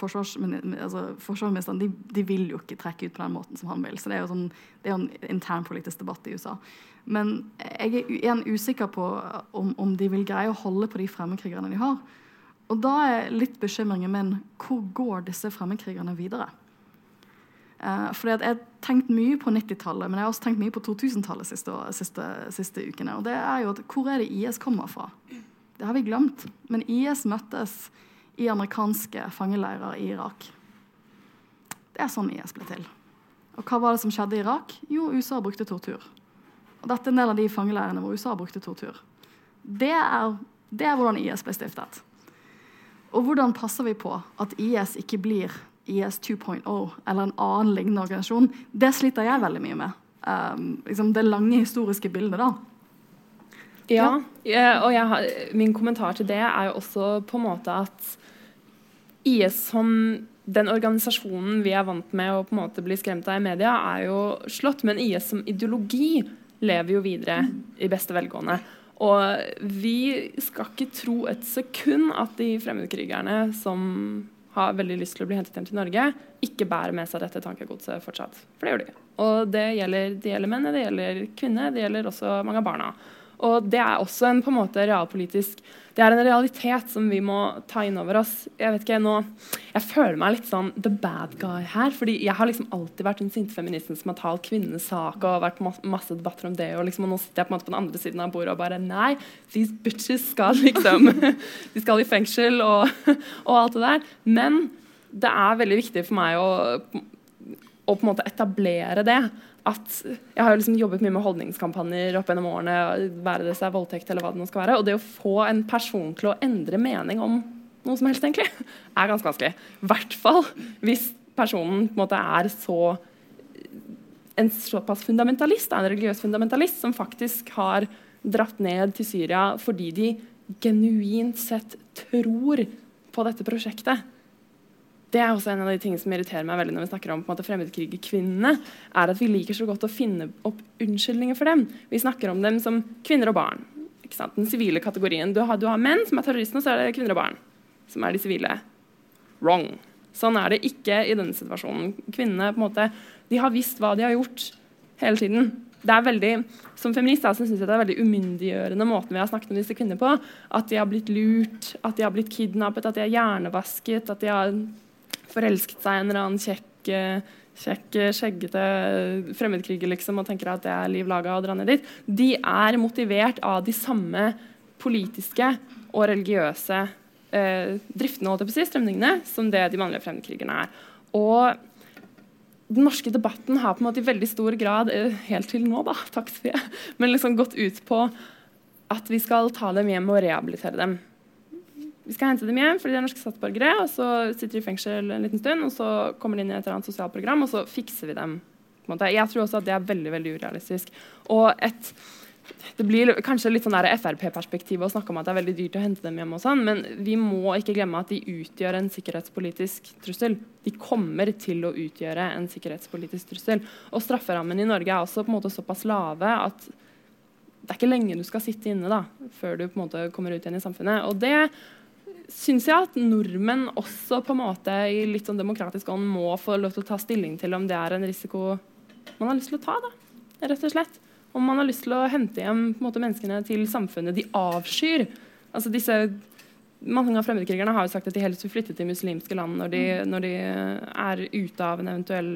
altså, de, de vil jo ikke trekke ut på den måten som han vil. Så det er jo sånn, det er jo en internpolitisk debatt i USA. Men jeg er igjen usikker på om, om de vil greie å holde på de fremmedkrigerne de har. Og da er litt bekymringen min hvor går disse fremmedkrigerne videre? Eh, fordi Jeg har tenkt mye på 90-tallet, men jeg har også tenkt mye på 2000-tallet siste, siste, siste ukene. Og det er jo at Hvor er det IS kommer fra? Det har vi glemt. Men IS møttes i amerikanske fangeleirer i Irak. Det er sånn IS ble til. Og hva var det som skjedde i Irak? Jo, USA brukte tortur. Og dette er en del av de fangeleirene hvor USA brukte tortur. Det er, det er hvordan IS ble stiftet. Og hvordan passer vi på at IS ikke blir IS 2.0 eller en annen lignende organisasjon? Det sliter jeg veldig mye med. Um, liksom det lange historiske bildet, da. Ja, og har, min kommentar til det er jo også på en måte at IS som den organisasjonen vi er vant med å på en måte bli skremt av i media, er jo slått. Men IS som ideologi lever jo videre i beste velgående. Og vi skal ikke tro et sekund at de fremmedkrigerne som har veldig lyst til å bli hentet hjem til Norge, ikke bærer med seg dette tankegodset fortsatt. For det gjør de. Og det gjelder, det gjelder menn, det gjelder kvinner, det gjelder også mange av barna. Og det er også en på en måte realpolitisk Det er en realitet som vi må ta inn over oss. Jeg vet ikke, nå, jeg føler meg litt sånn the bad guy her. fordi jeg har liksom alltid vært den sinte feministen som har talt kvinnenes sak og vært masse, debatter om det. Og, liksom, og nå sitter jeg på på den andre siden av bordet og bare Nei, these bitches skal liksom *laughs* De skal i fengsel og, *laughs* og alt det der. Men det er veldig viktig for meg å, å på en måte etablere det at Jeg har jo liksom jobbet mye med holdningskampanjer opp gjennom årene, være det seg voldtekt eller hva det nå skal være. Og det å få en person til å endre mening om noe som helst, egentlig, er ganske vanskelig. I hvert fall hvis personen på en måte er så en såpass fundamentalist, en religiøs fundamentalist, som faktisk har dratt ned til Syria fordi de genuint sett tror på dette prosjektet. Det er også en av de tingene som irriterer meg veldig når vi snakker om på en måte, fremmedkrigerkvinnene. er at Vi liker så godt å finne opp unnskyldninger for dem. Vi snakker om dem som kvinner og barn. Den sivile kategorien. Du har, du har menn som er terroristene, og så er det kvinner og barn som er de sivile. Wrong. Sånn er det ikke i denne situasjonen. Kvinnene på en måte, de har visst hva de har gjort hele tiden. Det er veldig, Som feminist altså, synes jeg det er veldig umyndiggjørende måten vi har snakket om disse kvinnene på. At de har blitt lurt, at de har blitt kidnappet, at de er hjernevasket, at de har forelsket seg i en eller annen kjekk, eh, kjekk eh, skjeggete fremmedkriger liksom, og tenker at det er liv laga å dra ned dit. De er motivert av de samme politiske og religiøse eh, driftene holdt jeg strømningene som det de mannlige fremmedkrigerne er. Og den norske debatten har på en måte i veldig stor grad eh, helt til nå da, *laughs* takk Sofie, men liksom gått ut på at vi skal ta dem hjem og rehabilitere dem. Vi skal hente dem hjem fordi de er norske statsborgere, og så sitter de i fengsel en liten stund, og så kommer de inn i et eller annet sosialt program, og så fikser vi dem. Jeg tror også at det er veldig veldig urealistisk. Og et, det blir kanskje litt sånn Frp-perspektiv å snakke om at det er veldig dyrt å hente dem hjem, og sånn, men vi må ikke glemme at de utgjør en sikkerhetspolitisk trussel. De kommer til å utgjøre en sikkerhetspolitisk trussel. Og strafferammen i Norge er også på en måte såpass lave at det er ikke lenge du skal sitte inne da, før du på en måte kommer ut igjen i samfunnet. Og det syns jeg at nordmenn også på en måte i litt sånn demokratisk ånd må få lov til å ta stilling til om det er en risiko man har lyst til å ta. da, rett og slett. Om man har lyst til å hente hjem på en måte, menneskene til samfunnet de avskyr. Altså disse, Mange av fremmedkrigerne har jo sagt at de helst vil flytte til muslimske land når de, når de er ute av en eventuell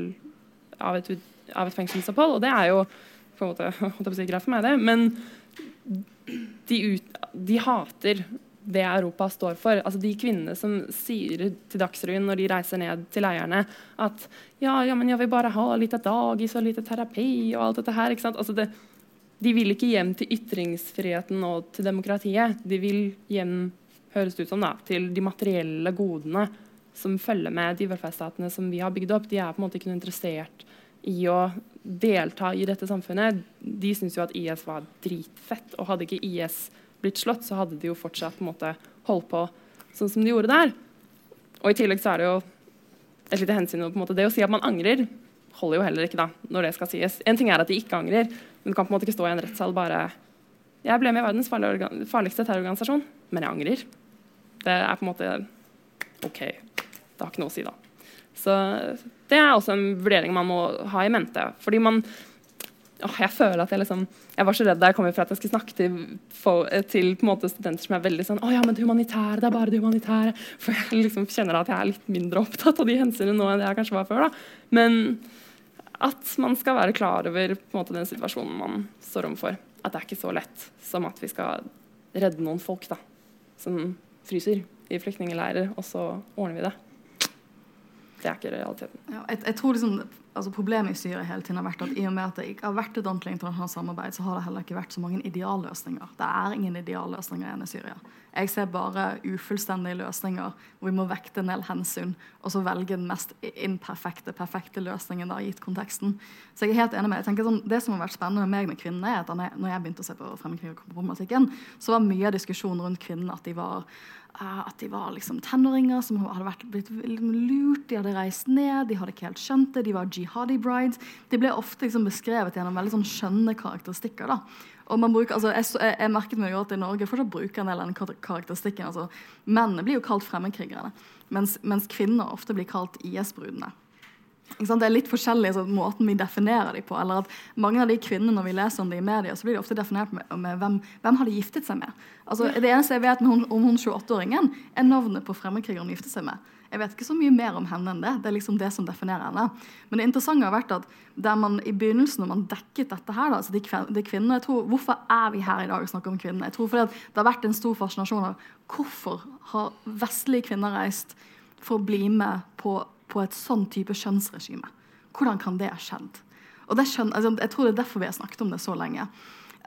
av et, av et fengselsopphold. Og det er jo på en måte, *laughs* holdt jeg på å si, greit for meg, det. Men de, ut, de hater det Europa står for. Altså De kvinnene som sier til Dagsrevyen når de reiser ned til leierne at ja, ja, men jeg vil bare ha litt av dagis og litt terapi og alt dette her. ikke sant? Altså det, de vil ikke hjem til ytringsfriheten og til demokratiet. De vil hjem høres det ut som da, til de materielle godene som følger med de velferdsstatene som vi har bygd opp. De er på en måte ikke noe interessert i å delta i dette samfunnet. De syns jo at IS var dritfett. Og hadde ikke IS blitt slått, så hadde de jo fortsatt på en måte holdt på sånn som de gjorde der. Og i tillegg så er det jo et lite hensyn på en måte, Det å si at man angrer, holder jo heller ikke da, når det skal sies. En ting er at de ikke angrer, men du kan på en måte ikke stå i en rettssal bare Jeg ble med i verdens farligste terrororganisasjon, men jeg angrer. Det er på en måte OK. det har ikke noe å si da. Så det er også en vurdering man må ha i mente. Fordi man åh, Jeg føler at jeg liksom Jeg var så redd da jeg kom for at jeg skulle snakke til, for, til studenter som er veldig sånn Å ja, men det humanitære, det er bare det humanitære. For jeg liksom kjenner at jeg er litt mindre opptatt av de hensynene nå enn det jeg kanskje var før. da. Men at man skal være klar over måte, den situasjonen man står overfor. At det er ikke så lett som at vi skal redde noen folk da, som fryser i flyktningleirer, og så ordner vi det. Det er ikke realiteten. Ja, jeg, jeg, tror liksom, altså Problemet i Syria hele tiden har vært at i og med at det ikke har vært et ordentlig internasjonalt samarbeid, så har det heller ikke vært så mange idealløsninger. Det er ingen idealløsninger igjen i Syria. Jeg ser bare ufullstendige løsninger hvor vi må vekte en del hensyn og så velge den mest imperfekte, perfekte løsningen da, gitt konteksten. Så jeg er helt enig med jeg tenker sånn, Det som har vært spennende med meg med kvinnene, er at når jeg begynte å se på fremmedkrigerproblematikken, så var mye av diskusjonen rundt kvinnene at de var at de var liksom tenåringer som hadde vært, blitt lurt. De hadde reist ned, de hadde ikke helt skjønt det. De var jihadi brides. De ble ofte liksom beskrevet gjennom veldig sånn skjønne karakteristikker. da. Og man bruker, altså, jeg, jeg, merket meg at i Norge fortsatt bruker en del av den karakteristikken. altså, Mennene blir jo kalt fremmedkrigerne, mens, mens kvinner ofte blir kalt IS-brudene. Det er litt forskjellig så måten vi definerer dem på. eller at Mange av de kvinnene når vi leser om dem i media, så blir de ofte definert med, med hvem, hvem har de giftet seg med. Altså, Det eneste jeg vet om hun 28-åringen, er navnet på fremmedkrigeren hun giftet seg med. Jeg vet ikke så mye mer om henne enn det. Det er liksom det som definerer henne. Men det interessante har vært at der man i begynnelsen, når man dekket dette her, da, altså de, de kvinnene, jeg tror, Hvorfor er vi her i dag og snakker om kvinnene? Jeg tror fordi Det har vært en stor fascinasjon av hvorfor har vestlige kvinner reist for å bli med på på et sånn type kjønnsregime. Hvordan kan det ha skjedd? Og skjøn, altså, jeg tror det er derfor vi har snakket om det så lenge.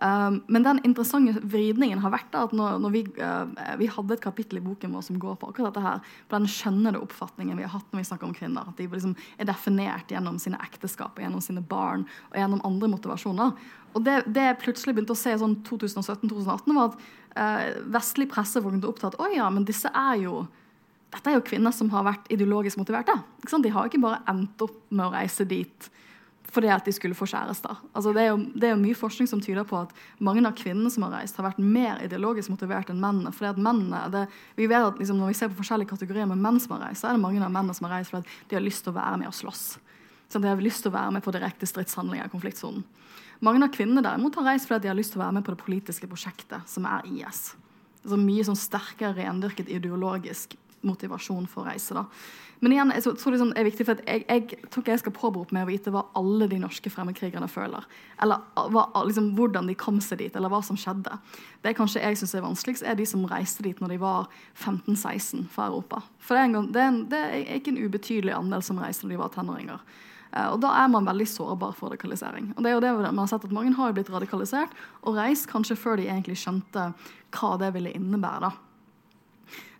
Um, men den interessante vridningen har vært at når, når vi, uh, vi, hadde et kapittel i boken vår som går på akkurat dette her, på den skjønnede oppfatningen vi har hatt når vi snakker om kvinner. At de liksom er definert gjennom sine ekteskap, gjennom sine barn og gjennom andre motivasjoner. Og det, det jeg plutselig begynte å se sånn 2017-2018, var at uh, vestlig presse var opptatt Å ja, men disse er jo dette er jo kvinner som har vært ideologisk motiverte. De har ikke bare endt opp med å reise dit fordi at de skulle få kjærester. Altså det, er jo, det, er jo, mye forskning som tyder på at mange av kvinnene som har reist, har vært mer ideologisk motivert enn mennene. fordi at mennene, det, vi vet at liksom, Når vi ser på forskjellige kategorier med menn som har reist, så er det mange av mennene som har reist fordi de har lyst til å være med og slåss. Så de har lyst til å være med på direkte stridshandlinger i konfliktsonen. Mange av kvinnene derimot har reist fordi de har lyst til å være med på det politiske prosjektet, som er IS. Altså mye sånn sterkere rendyrket ideologisk motivasjon for å reise. da. Men igjen, jeg tror det er viktig, for jeg, jeg, tror ikke jeg skal påberope meg å vite hva alle de norske fremmedkrigerne føler. Eller hva, liksom, hvordan de kom seg dit, eller hva som skjedde. Det kanskje jeg synes er vanskeligst, er de som reiste dit når de var 15-16 fra Europa. For det er, en, det, er en, det er, ikke en ubetydelig andel som reiste når de var tenåringer. Uh, og Da er man veldig sårbar for radikalisering. Og det er jo det man har sett at Mange har blitt radikalisert og reist kanskje før de egentlig skjønte hva det ville innebære. da.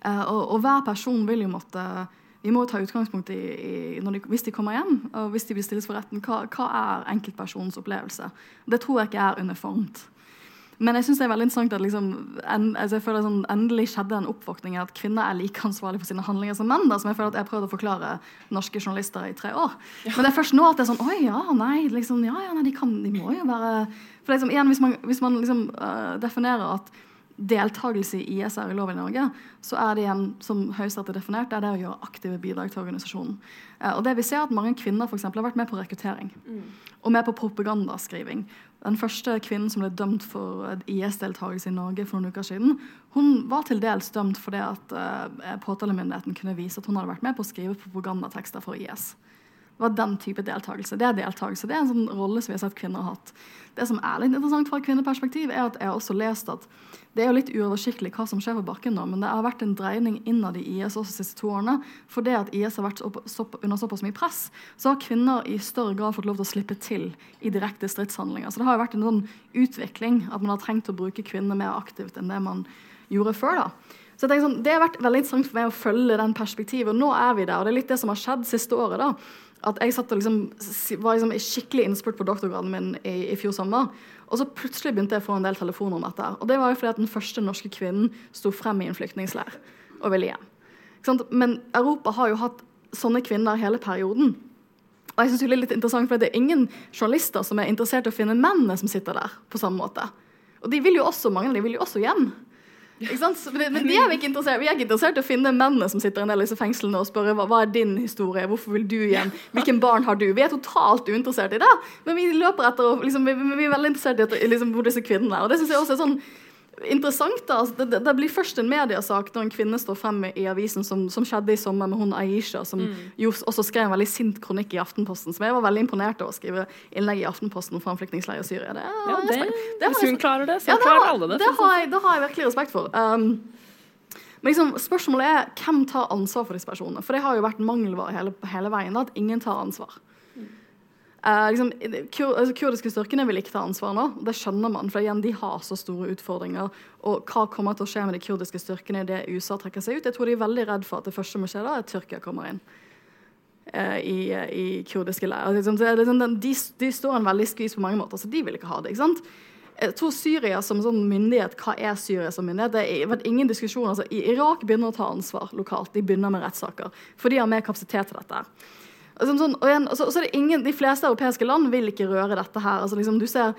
Uh, og, og, hver person vil jo måtte Vi må ta utgangspunkt i, i de, hvis de kommer hjem og hvis de blir stilt for retten, hva, hva er enkeltpersonens opplevelse. Det tror jeg ikke er uniformt. Men jeg synes det er veldig interessant at liksom, en, altså jeg føler sånn, endelig skjedde en oppvåkning at kvinner er like ansvarlige for sine handlinger som menn. Da, som jeg føler at jeg har prøvd å forklare norske journalister i tre år. Ja. Men det er først nå at det er sånn Oi, ja, nei, liksom, ja, ja nei, de, kan, de må jo være For liksom, igjen, Hvis man, hvis man liksom, uh, definerer at deltakelse i IS er lov i Norge, så er det igjen, som Høyesterett har definert, det er det å gjøre aktive bidrag til organisasjonen. Eh, og det vi ser at Mange kvinner for eksempel, har vært med på rekruttering mm. og med på propagandaskriving. Den første kvinnen som ble dømt for IS-deltakelse i Norge for noen uker siden, hun var til dels dømt fordi at uh, påtalemyndigheten kunne vise at hun hadde vært med på å skrive propagandatekster for IS var den type deltakelse. Det er deltakelse. Det er en sånn rolle som vi har sett kvinner har hatt. Det som er litt interessant fra et kvinneperspektiv, er at jeg har også lest at det er jo litt uoversiktlig hva som skjer på bakken nå, men det har vært en dreining innad i IS også de siste to årene. Fordi at IS har vært under såpass mye press, så har kvinner i større grad fått lov til å slippe til i direkte stridshandlinger. Så det har jo vært en sånn utvikling at man har trengt å bruke kvinner mer aktivt enn det man gjorde før. da. Så jeg sånn, Det har vært veldig interessant for meg å følge den perspektivet. og Nå er vi der, og det er litt det som har skjedd siste året. da, at jeg satt og liksom, var liksom skikkelig innspurt på doktorgraden min i, i, fjor sommer. Og så plutselig begynte jeg å få en del telefoner om dette. Og det var jo fordi at den første norske kvinnen sto frem i en flyktningleir og ville hjem. Men Europa har jo hatt sånne kvinner hele perioden. Og jeg synes det er litt interessant, for det er ingen journalister som er interessert i å finne mennene som sitter der. på samme måte. Og de vil jo også, mange av de vil jo også hjem. Men, men de er vi ikke interessert Vi er ikke interessert i å finne mennene som sitter i en del av disse fengslene og spørre hva, hva er din historie, hvorfor vil du hjem, hvilken barn har du? Vi er totalt uinteressert i det, men vi løper etter og liksom, vi, vi er veldig interessert i at, liksom, hvor disse kvinnene er. Og det synes jeg også er sånn interessant. da, altså, det, det, blir først en mediesak når en kvinne står frem i avisen, som, som skjedde i sommer med hun Aisha, som mm. jo også skrev en veldig sint kronikk i Aftenposten, som jeg var veldig imponert over å skrive innlegg i Aftenposten fra en flyktningleir i Syria. Det, ja, det, det hvis hun klarer det, så ja, klarer alle det. Det har, jeg, det har jeg virkelig respekt for. Um, men liksom, spørsmålet er hvem tar ansvar for disse personene? For det har jo vært mangelvare hele, hele veien. Da, at ingen tar ansvar. Uh, liksom, kur, altså, kurdiske styrkene vil ikke ta ansvar nå. Det skjønner man, for igjen, de har så store utfordringer. Og hva kommer til å skje med de kurdiske styrkene idet USA trekker seg ut? Jeg tror de er veldig redd for at det første må skje da, er at Tyrkia kommer inn uh, i, i, kurdiske leirer. Liksom, liksom, de, de, står en veldig skvis på mange måter, så de vil ikke ha det. ikke sant? Jeg tror Syria som sånn myndighet, Hva er Syria som myndighet? Det har vært ingen diskusjon. Altså, Irak begynner å ta ansvar lokalt. De begynner med rettssaker. For de har mer kapasitet til dette. Altså, sånn, og igjen, så, så er det ingen, De fleste europeiske land vil ikke røre dette her. Altså, liksom, du ser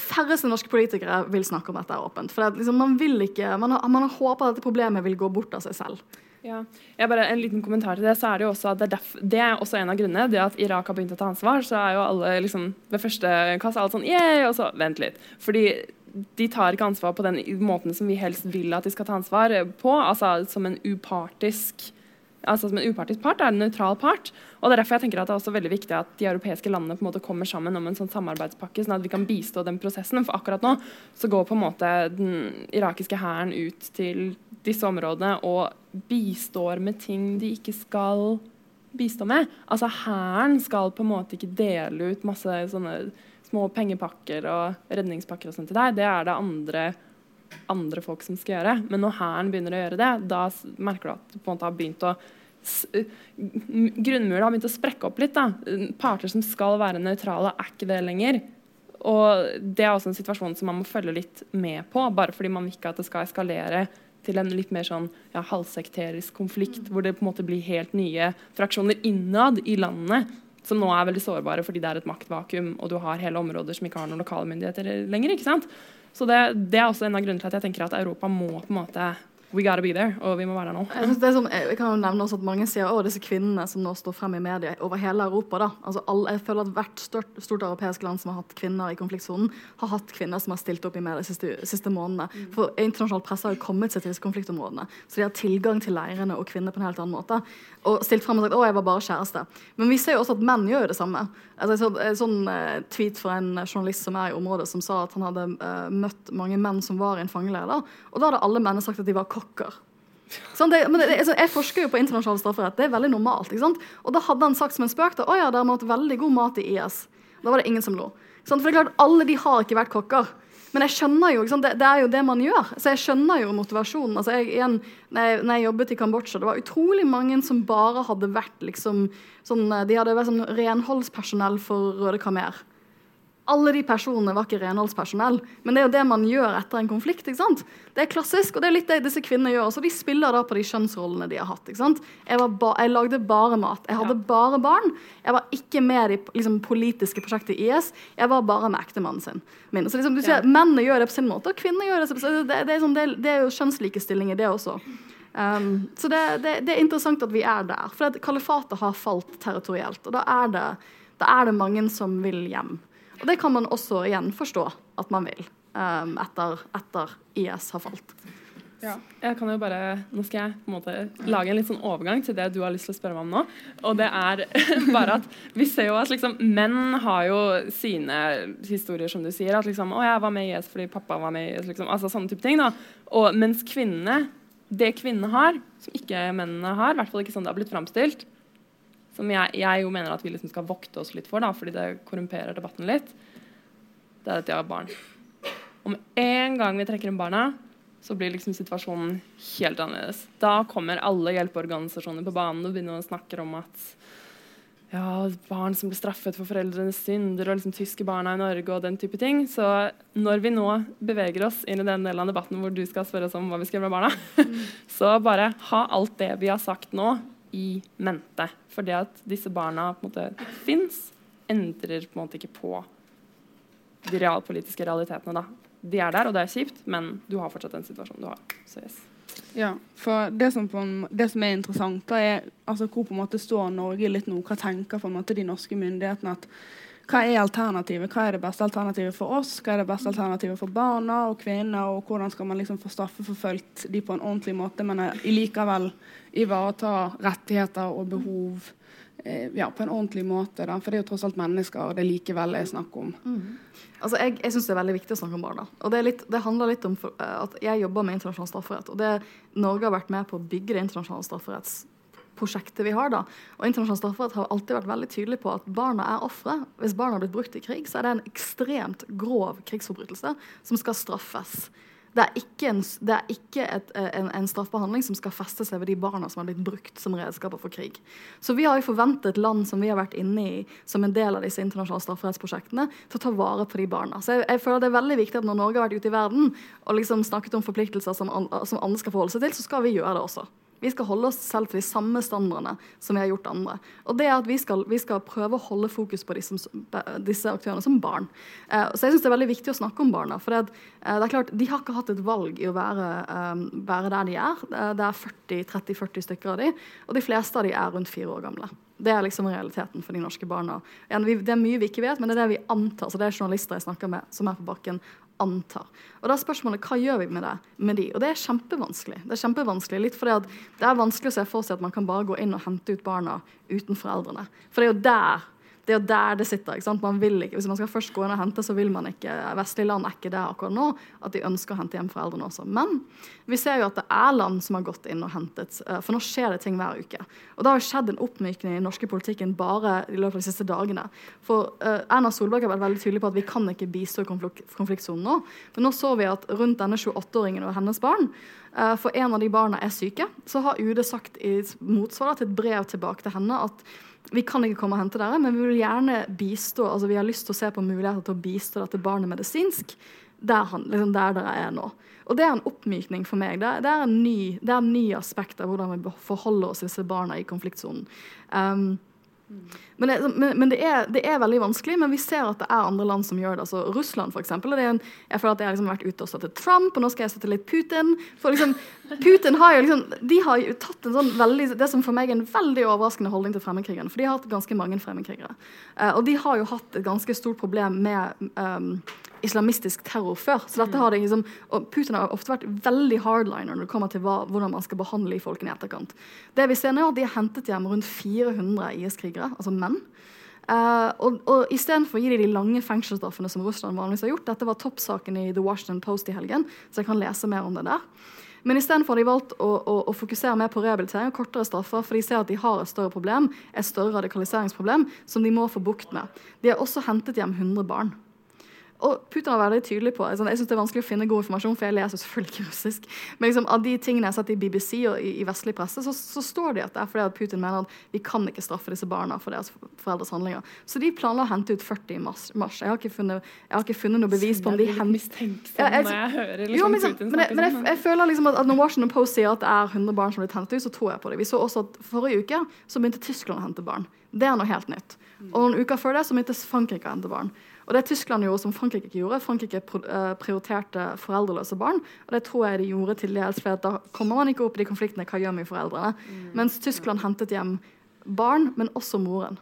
Færreste norske politikere vil snakke om dette åpent. for det, liksom, Man vil ikke, man har, man har håpet at dette problemet vil gå bort av seg selv. Ja. Jeg bare En liten kommentar til det. så er Det jo også det er, derf, det er også en av grunnene. Det at Irak har begynt å ta ansvar, så er jo alle liksom ved første kasse alt sånn yeah, og så vent litt. Fordi de tar ikke ansvar på den måten som vi helst vil at de skal ta ansvar på. altså Som en upartisk altså som en upartisk part, er en nøytral part. Og Det er derfor jeg tenker at det er også veldig viktig at de europeiske landene på en måte kommer sammen om en sånn samarbeidspakke, sånn at vi kan bistå den prosessen. For akkurat nå så går på en måte den irakiske hæren ut til disse områdene og bistår med ting de ikke skal bistå med. Altså Hæren skal på en måte ikke dele ut masse sånne små pengepakker og redningspakker og sånt til deg. Det er det andre andre folk som skal gjøre. Men når Hæren begynner å gjøre det, da merker du at du på en måte har begynt å Grunnmuren har begynt å sprekke opp litt. da. Parter som skal være nøytrale, er ikke det lenger. Og Det er også en situasjon som man må følge litt med på, bare fordi man ikke at det skal eskalere til en litt mer sånn ja, halvsekterisk konflikt, hvor det på en måte blir helt nye fraksjoner innad i landene, som nå er veldig sårbare fordi det er et maktvakuum, og du har hele områder som ikke har noen lokale myndigheter lenger. ikke sant? Så det, det, er også en av grunnene til at jeg tenker at Europa må på en måte We gotta be there, og vi må være der nå. Jeg, det sånn, jeg kan jo nevne også at Mange sier at disse kvinnene som nå står frem i media over hele Europa da, altså alle, Jeg føler at hvert stort, stort europeisk land som har hatt kvinner i konfliktsonen, har hatt kvinner som har stilt opp i media de siste, siste månedene. Mm. For internasjonal presse har jo kommet seg til disse konfliktområdene. Så de har tilgang til leirene og kvinner på en helt annen måte. Og stilt frem og sagt 'Å, jeg var bare kjæreste'. Men vi ser jo også at menn gjør jo det samme. Altså, så, en sånn tweet fra en journalist som er i området, som sa at han hadde uh, møtt mange menn som var i en fangeleir. Og da hadde alle menn sagt at de var kokker. Sånn, det, det, altså, jeg forsker jo på internasjonal strafferett. Det er veldig normalt. Og da hadde han sagt som en spøk å ja, dere har hatt veldig god mat i IS. Da var det ingen som lo. Sånn, for det er klart, Alle de har ikke vært kokker. Men jeg skjønner jo, det, det, er jo det man gjør. Så jeg skjønner jo motivasjonen. Altså jeg, igjen, når jeg, når jeg, jobbet i Kambodsja, det var utrolig mange som bare hadde vært liksom, sånn, De hadde vært sånn renholdspersonell for Røde Khmer alle de personene var ikke renholdspersonell. Men det er jo det man gjør etter en konflikt. ikke sant? Det er klassisk, og det er litt det disse kvinnene gjør. Så de spiller da på de kjønnsrollene de har hatt. ikke sant? Jeg, ba, jeg lagde bare mat. Jeg hadde ja. bare barn. Jeg var ikke med i liksom, politiske prosjektet i IS. Jeg var bare med ektemannen sin. Min. Så liksom, du ser, ja. Mennene gjør det på sin måte, og kvinner gjør det på sin måte. Det, det, er sånn, det, det er jo kjønnslikestilling i det også. Um, så det, det, det, er interessant at vi er der. For kalifatet har falt territorielt. Og da er det, da er det mange som vil hjem. Og det kan man også igjen forstå at man vil, um, etter, etter, IS har falt. Ja. Jeg kan jo bare, Nå skal jeg på en måte lage en litt sånn overgang til det du har lyst til å spørre meg om nå. Og det er *laughs* bare at vi ser jo at liksom, menn har jo sine historier, som du sier. At liksom, 'Å, jeg var med i IS fordi pappa var med i IS'. Liksom, altså sånne type ting. da. Og mens kvinnene, det kvinnene har, som ikke mennene har, i hvert fall ikke sånn det har blitt framstilt, som jeg, jeg, jo mener at vi liksom skal vokte oss litt for, da, fordi det korrumperer debatten litt, det er at de har barn. Om en gang vi trekker inn barna, så blir liksom situasjonen helt annerledes. Da kommer alle hjelpeorganisasjoner på banen og begynner å snakke om at ja, barn som blir straffet for foreldrenes synder, og liksom tyske barna i Norge og den type ting. Så når vi nå beveger oss inn i den delen av debatten hvor du skal spørre oss om hva vi skal gjøre med barna, mm. *laughs* så bare ha alt det vi har sagt nå, i mente. For det at disse barna på en måte fins, endrer på en måte ikke på de realpolitiske realitetene. da. de er der, og det er kjipt, men du har fortsatt den situasjonen du har. Så yes. Ja, for det som, en, det som er interessant, da er altså, hvor på en måte står Norge litt nå. Hva tenker på en måte de norske myndighetene? at hva er alternativet? Hva er det beste alternativet for oss? Hva er det beste alternativet for barna og kvinner? Og hvordan skal man liksom få straffeforfulgt de på en ordentlig måte, men likevel ivareta rettigheter og behov eh, ja, på en ordentlig måte? Da. For det er jo tross alt mennesker, og det likevel er snakk om. Mm. Altså, Jeg, jeg syns det er veldig viktig å snakke om barna. Og Det, litt, det handler litt om for, uh, at jeg jobber med internasjonal strafferett. Og det Norge har vært med på å bygge det internasjonale strafferettsprosjektet vi har. da. Og internasjonal strafferett har alltid vært veldig tydelig på at barna er ofre. Hvis barna har blitt brukt i krig, så er det en ekstremt grov krigsforbrytelse som skal straffes. Det er ikke, en, det er ikke et, eh, en, en, straffbehandling som skal feste seg ved de barna som har blitt brukt som redskaper for krig. Så vi har jo forventet land som vi har vært inne i som en del av disse internasjonale strafferettsprosjektene, til å ta vare på de barna. Så jeg, jeg, føler det er veldig viktig at når Norge har vært ute i verden og liksom snakket om forpliktelser som, som andre skal forholde seg til, så skal vi gjøre det også. Vi skal holde oss selv til de samme standardene som vi har gjort andre. Og det er at Vi skal, vi skal prøve å holde fokus på disse, disse aktørene som barn. Eh, så jeg synes Det er veldig viktig å snakke om barna. for det, eh, det, er klart, De har ikke hatt et valg i å være, eh, være der de er. Det er 40-30-40 stykker av de, og de fleste av de er rundt fire år gamle. Det er liksom realiteten for de norske barna. Det er mye vi ikke vet, men det er det vi antar. så Det er journalister jeg snakker med som er på bakken, antar. Og da er spørsmålet hva gjør vi med det med de? Og det er kjempevanskelig. Det er kjempevanskelig, Litt fordi at det er vanskelig å se for seg at man kan bare gå inn og hente ut barna uten foreldrene. For det er jo der det er jo der det sitter. ikke sant? Man vil ikke, Hvis man skal først gå inn og hente, så vil man ikke Vestlige land er ikke der akkurat nå at de ønsker å hente hjem foreldrene også. Men vi ser jo at det er land som har gått inn og hentet. Eh, for nå skjer det ting hver uke. Og det har jo skjedd en oppmykning i den norske politikken bare i løpet av de siste dagene. For uh, Erna Solberg har vært veldig tydelig på at vi kan ikke bistå konflik konfliktsonen nå. Men nå så vi at rundt denne 28-åringen og hennes barn uh, For en av de barna er syke. Så har UD sagt i motsvar til et brev tilbake til henne at vi kan ikke komme og hente dere, men vi vil gjerne bistå altså vi har lyst til å se på muligheter til å bistå dette barnet medisinsk der, han, liksom der dere er nå. Og det er en oppmykning for meg. Det er, det er en ny, ny aspekt av hvordan vi forholder oss til disse barna i konfliktsonen. Um, men, det, men, men det, er, det, er, veldig vanskelig, men vi ser at det er andre land som gjør det. Altså Russland, f.eks. Jeg føler at jeg har liksom vært ute og støttet Trump, og nå skal jeg støtte litt Putin. For liksom, Putin har jo liksom, de har jo tatt en sånn veldig, det som for meg er en veldig overraskende holdning til fremmedkrigerne. For de har hatt ganske mange fremmedkrigere. Uh, og de har jo hatt et ganske stort problem med um, islamistisk terror før. Så dette har det liksom, og Putin har ofte vært veldig hardliner når det kommer til hva, hvordan man skal behandle folkene i etterkant. Det vi ser nå, er at De har hentet hjem rundt 400 IS-krigere, altså menn. Uh, og, og Istedenfor å gi dem de lange fengselsstraffene som Russland vanligvis har gjort Dette var toppsaken i The Washington Post i helgen, så jeg kan lese mer om det der. Men istedenfor har de valgt å, å, å, fokusere mer på rehabilitering og kortere straffer, for de ser at de har et større problem, et større radikaliseringsproblem, som de må få bukt med. De har også hentet hjem 100 barn. Og Putin har vært veldig tydelig på altså, Jeg synes det er vanskelig å finne god informasjon, for jeg leser selvfølgelig ikke russisk. Men liksom, av de tingene jeg har sett i BBC og i, i vestlig presse, så, så, står det at det er fordi at Putin mener at vi kan ikke straffe disse barna for deres foreldres handlinger. Så de planla å hente ut 40 i mars. mars. Jeg, har funnet, jeg, har ikke funnet, noe bevis på om de henter ja, jeg, når jeg hører liksom, jo, men, liksom, Putin men, jeg, men jeg, jeg, føler liksom at, at, når Washington Post sier at det er 100 barn som blir hentet ut, så tror jeg på det. Vi så også at forrige uke så begynte Tyskland å hente barn. Det er noe helt nytt. Og noen uker før det så begynte Frankrike å hente barn. Og det Tyskland gjorde som Frankrike ikke gjorde, Frankrike eh, prioriterte foreldreløse barn. Og det tror jeg de gjorde til dels, for da kommer man ikke opp i de konfliktene hva gjør vi foreldrene. Mm. Mens Tyskland hentet hjem barn, men også moren.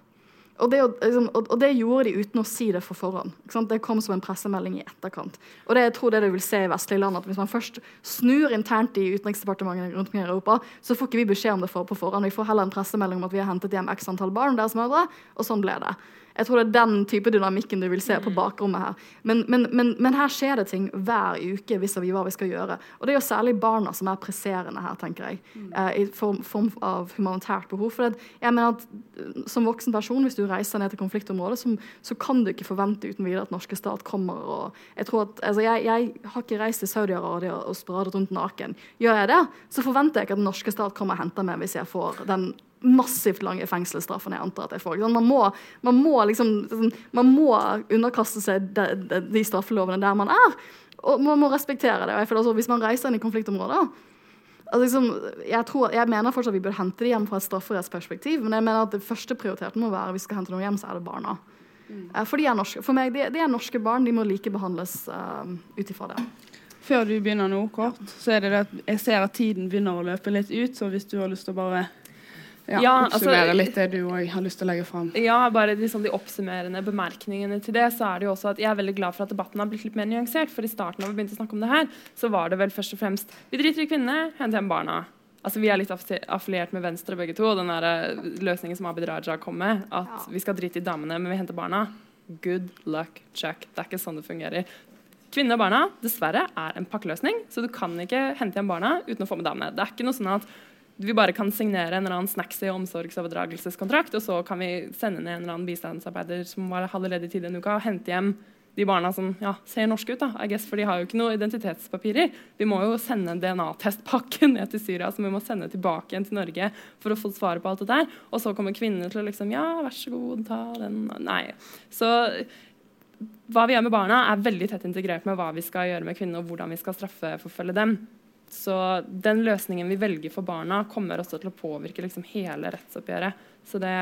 Og det, liksom, og det, gjorde de uten å si det for forhånd. Det kom som en pressemelding i etterkant. Og det jeg tror det du vil se i vestlige land, at Hvis man først snur internt i utenriksdepartementene rundt omkring i Europa, så får ikke vi beskjed om det for, på forhånd. Vi får heller en pressemelding om at vi har hentet hjem x antall barn deres mødre, og sånn ble det. Jeg tror det er den type dynamikken du vil se på mm. bakrommet her. Men, men, men, men her skjer det ting hver uke vis vi hva vi skal gjøre. Og det er jo særlig barna som er presserende her, tenker jeg. Mm. Eh, I form, form, av humanitært behov. For det, jeg mener at eh, som voksen person, hvis du reiser ned til konfliktområdet, så, så kan du ikke forvente uten videre at norske stat kommer og Jeg tror at, altså jeg, jeg har ikke reist til Saudi-Arabia og spradet rundt naken. Gjør jeg det, så forventer jeg ikke at den norske stat kommer og henter meg hvis jeg får den massivt lange fengselsstraffer jeg antar at jeg får. Man må, man må, liksom, sånn, man må underkaste seg de, de, de, straffelovene der man er. Og man må respektere det. Altså, hvis man reiser inn i konfliktområder altså, liksom, jeg, tror, jeg, mener fortsatt at vi bør hente det hjem fra et strafferettsperspektiv, men jeg mener at det første prioriteten må være hvis vi skal hente noe hjem, så er det barna. Mm. for de er norske. For meg, de, de er norske barn. De må likebehandles uh, ut ifra det. Før du begynner nå, kort, så er det det at jeg ser at tiden begynner å løpe litt ut. Så hvis du har lyst til å bare ja, Ja, altså- oppsummere litt det du òg har lyst til å legge fram. Ja, bare sånn, de oppsummerende bemerkningene til det, så er det jo også at jeg er veldig glad for at debatten har blitt litt mer nyansert. For i starten da vi begynte å snakke om det her, så var det vel først og fremst Vi driter i kvinnene, hent hjem barna. Altså Vi er litt affiliert med Venstre begge to. Den der eh, løsningen som Abid Raja kom med, at vi skal drite i damene, men vi henter barna. Good luck, Chuck. Det er ikke sånn det fungerer. Kvinner og barna dessverre er en pakkeløsning, så du kan ikke hente hjem barna uten å få med damene. Det er ikke noe sånn at vi bare kan signere en eller annen snacksy omsorgsoverdragelseskontrakt, og så kan vi sende ned en eller annen bistandsarbeider som var ledig tid en uke, og hente hjem de barna som ja, ser norske ut. da, guess, For de har jo ikke noe identitetspapirer. Vi må jo sende en DNA-testpakke *laughs* ned til Syria som vi må sende tilbake igjen til Norge for å få svaret på alt det der. Og så kommer kvinnene til å liksom Ja, vær så god, ta den Nei. Så hva vi gjør med barna, er veldig tett integrert med hva vi skal gjøre med kvinnene, og hvordan vi skal straffeforfølge dem. Så den løsningen vi velger for barna, kommer også til å påvirke liksom hele rettsoppgjøret. Så det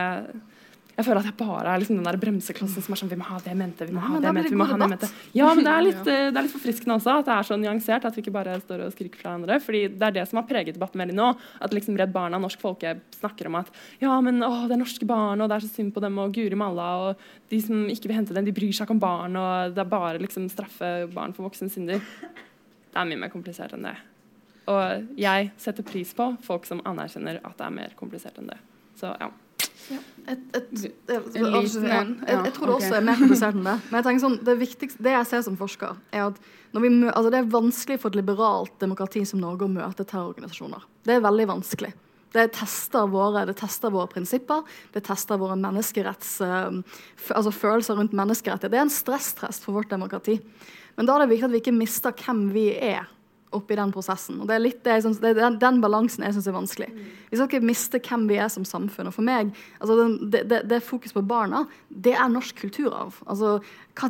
jeg føler at jeg bare er liksom den der bremseklossen som er sånn Vi må ha det mente, vi må ha det mente, vi må ha det mente. Ja, men det er, *laughs* litt, det er litt forfriskende også at det er så nyansert. At vi ikke bare står og skriker fra hverandre. Fordi det er det som har preget debatten veldig nå. At liksom Redd Barna og Norsk Folke snakker om at ja, men å, det er norske barn, og det er så synd på dem, og Guri malla, og de som ikke vil hente dem, de bryr seg ikke om barn, og det er bare liksom straffe barn for voksne synder. Det er mye mer komplisert enn det. Og jeg setter pris på folk som anerkjenner at det er mer komplisert enn det. Så ja. Et, et, et, En liten jeg, jeg tror det også er mer komplisert enn det. Men jeg tenker sånn, det viktigste, det jeg ser som forsker, er at når vi mø altså det er vanskelig for et liberalt demokrati som Norge å møte terrororganisasjoner. Det er veldig vanskelig. Det tester våre, det tester våre prinsipper, det tester våre menneskeretts, eh, altså følelser rundt menneskerettigheter. Det er en stresstest for vårt demokrati. Men da er det viktig at vi ikke mister hvem vi er oppi den prosessen. Og det er litt det synes, det er den, den balansen jeg syns er vanskelig. Vi skal ikke miste hvem vi er som samfunn. Og for meg, altså det, det, det fokus på barna, det er norsk kulturarv. Altså,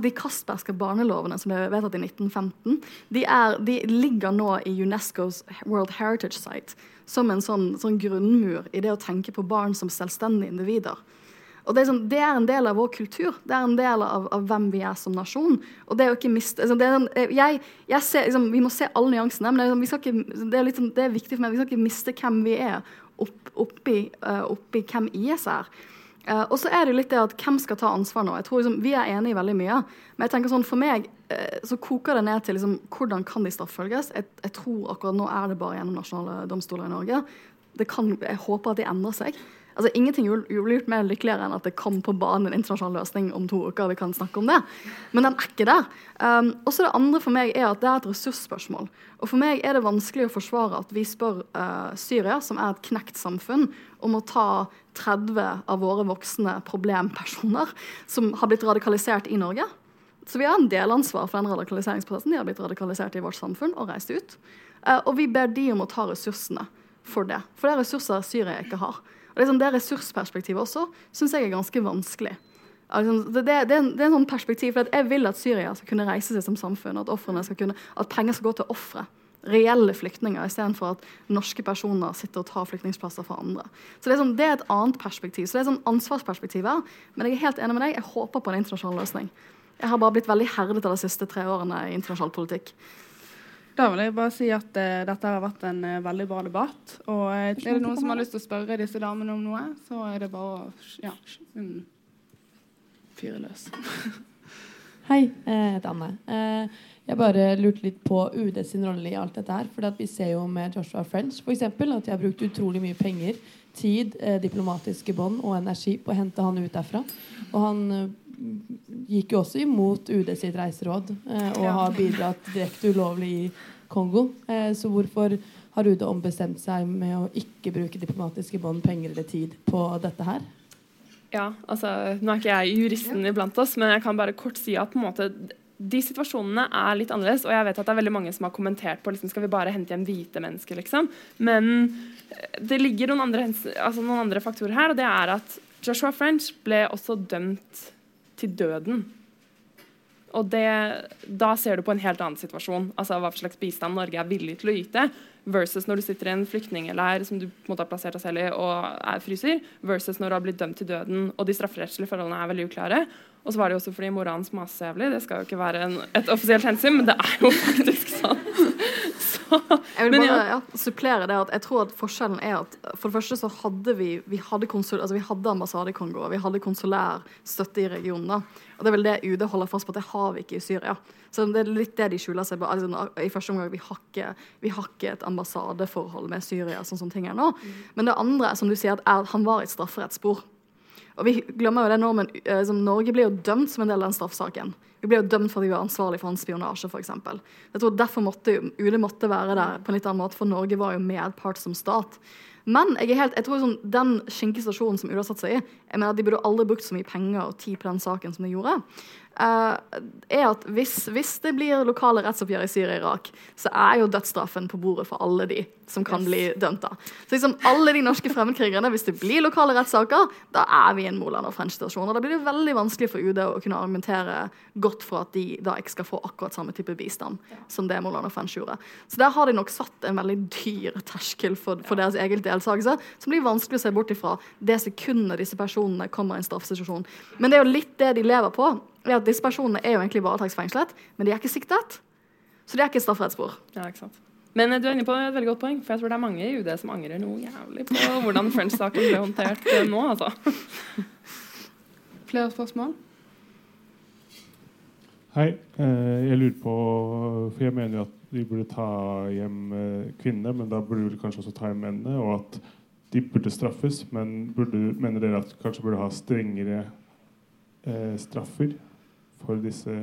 De Castbergske barnelovene som ble vedtatt i 1915, de, er, de ligger nå i Unescos World Heritage Site som en sånn, sånn grunnmur i det å tenke på barn som selvstendige individer. Og det er, sånn, det er en del av vår kultur. Det er en del av, av hvem vi er som nasjon. Og det er jo ikke miste, altså er en, jeg, jeg ser, liksom, Vi må se alle nyansene, men det er, liksom, vi skal ikke, det, er litt, sånn- det er viktig for meg. Vi skal ikke miste hvem vi er opp, oppi, uh, oppi hvem IS er. Uh, og så er det litt det at hvem skal ta ansvar nå? Jeg tror liksom, Vi er enige i veldig mye. Men jeg tenker sånn, for meg uh, så koker det ned til liksom, hvordan kan de strafffølges? Jeg, jeg tror akkurat nå er det bare gjennom nasjonale domstoler i Norge. Kan, jeg håper at de endrer seg. Altså, Ingenting gjorde gjort mer lykkeligere enn at det kom på banen en internasjonal løsning om to uker. vi kan snakke om det. Men den er ikke der. Um, og så det andre for meg er at det er et ressursspørsmål. Og for meg er det vanskelig å forsvare at vi spør uh, Syria, som er et knekt samfunn, om å ta 30 av våre voksne problempersoner som har blitt radikalisert i Norge. Så vi har en delansvar for den radikaliseringsprosessen. De har blitt radikalisert i vårt samfunn og reist ut. Uh, og vi ber de om å ta ressursene for det. For det er ressurser Syria ikke har. Og sånn, det ressursperspektivet også syns jeg er ganske vanskelig. Altså, det, det, det, er en, sånn perspektiv, for Jeg vil at Syria skal kunne reise seg som samfunn, at, skal kunne, at penger skal gå til ofre. Reelle flyktninger, istedenfor at norske personer sitter og tar flyktningplasser fra andre. Så Det er, sånn, er et annet perspektiv. Så det er sånn ansvarsperspektiv. Men jeg er helt enig med deg, jeg håper på en internasjonal løsning. Jeg har bare blitt veldig herdet av de siste tre årene i internasjonal politikk. Da vil jeg bare si at uh, dette har vært en uh, veldig bra debatt. Og uh, er det noen som har lyst til å spørre disse damene om noe, så er det bare å ja, um, fyre løs. *laughs* Hei, jeg heter Anne. Jeg bare lurte litt på UD sin rolle i alt dette her. For vi ser jo med Joshua French for eksempel, at de har brukt utrolig mye penger, tid, diplomatiske bånd og energi på å hente han ut derfra. Og han gikk jo også imot UD sitt reiseråd eh, og har bidratt direkte ulovlig i Kongo. Eh, så hvorfor har UD ombestemt seg med å ikke bruke diplomatiske bånd, penger eller tid på dette her? Ja, altså, Nå er ikke jeg juristen iblant oss, men jeg kan bare kort si at på en måte, de situasjonene er litt annerledes. Og jeg vet at det er veldig mange som har kommentert på liksom, skal vi bare hente hjem hvite mennesker. liksom. Men eh, det ligger noen andre, altså, noen andre faktorer her, og det er at Joshua French ble også dømt til døden Og det, da ser du på en helt annen situasjon. Altså hva slags bistand Norge er villig til å yte, versus når du sitter i en flyktningleir som du på en måte har plassert deg selv i og er fryser, versus når du har blitt dømt til døden og de strafferettslige forholdene er veldig uklare. Og så var det jo også fordi mora hans maser jævlig. Det skal jo ikke være en, et offisielt hensyn, men det er jo *laughs* faktisk sånn. Jeg vil bare ja. supplere det at jeg tror at forskjellen er at for det første så hadde vi vi hadde, konsul, altså vi hadde ambassade i Kongo, vi hadde konsulær støtte i regionen. da. Og det er vel det UD holder fast på, at det har vi ikke i Syria. Så det er litt det de skjuler seg på. Altså, I første omgang vi har, ikke, vi har ikke et ambassadeforhold med Syria, sånn som ting er nå. Mm. Men det andre, som du sier, at er, han var i et strafferettsspor. Og vi glemmer jo det nå, men uh, Norge blir jo dømt som en del av den straffesaken. Vi ble jo dømt for at vi var ansvarlig for hans spionasje, f.eks. Jeg tror derfor måtte UD måtte være der på en litt annen måte, for Norge var jo medpart som stat. Men jeg, helt, jeg tror sånn, den skinkestasjonen som UD har satt seg i jeg mener at De burde aldri brukt så mye penger og tid på den saken som de gjorde. Uh, er at hvis, hvis, det blir lokale rettsoppgjør i Syria og Irak, så er jo dødsstraffen på bordet for alle de som kan yes. bli dømt. da. Så liksom alle de norske fremmedkrigerne, hvis det blir lokale rettssaker, da er vi i en Moland og French-situasjon. Og da blir det veldig vanskelig for UD å kunne argumentere godt for at de da ikke skal få akkurat samme type bistand ja. som det Moland og French gjorde. Så der har de nok satt en veldig dyr terskel for, for ja. deres egen deltakelse, som blir vanskelig å se bort ifra det sekundet disse personene kommer i en straffesituasjon. Men det er jo litt det de lever på at disse personene er jo egentlig varetektsfengslet, men de er ikke siktet. Så det er ikke et strafferettsspor. Ja, ikke sant. Men eh, du er inne på et veldig godt poeng, for jeg tror det er mange i UD som angrer noe jævlig på hvordan French-saken ble håndtert eh, nå, altså. *laughs* Flere spørsmål? Hei. Eh, jeg lurer på For jeg mener jo at vi burde ta hjem kvinnene, men da burde vi kanskje også ta hjem mennene. Og at de burde straffes, men burde, mener dere at kanskje burde ha strengere eh, straffer for disse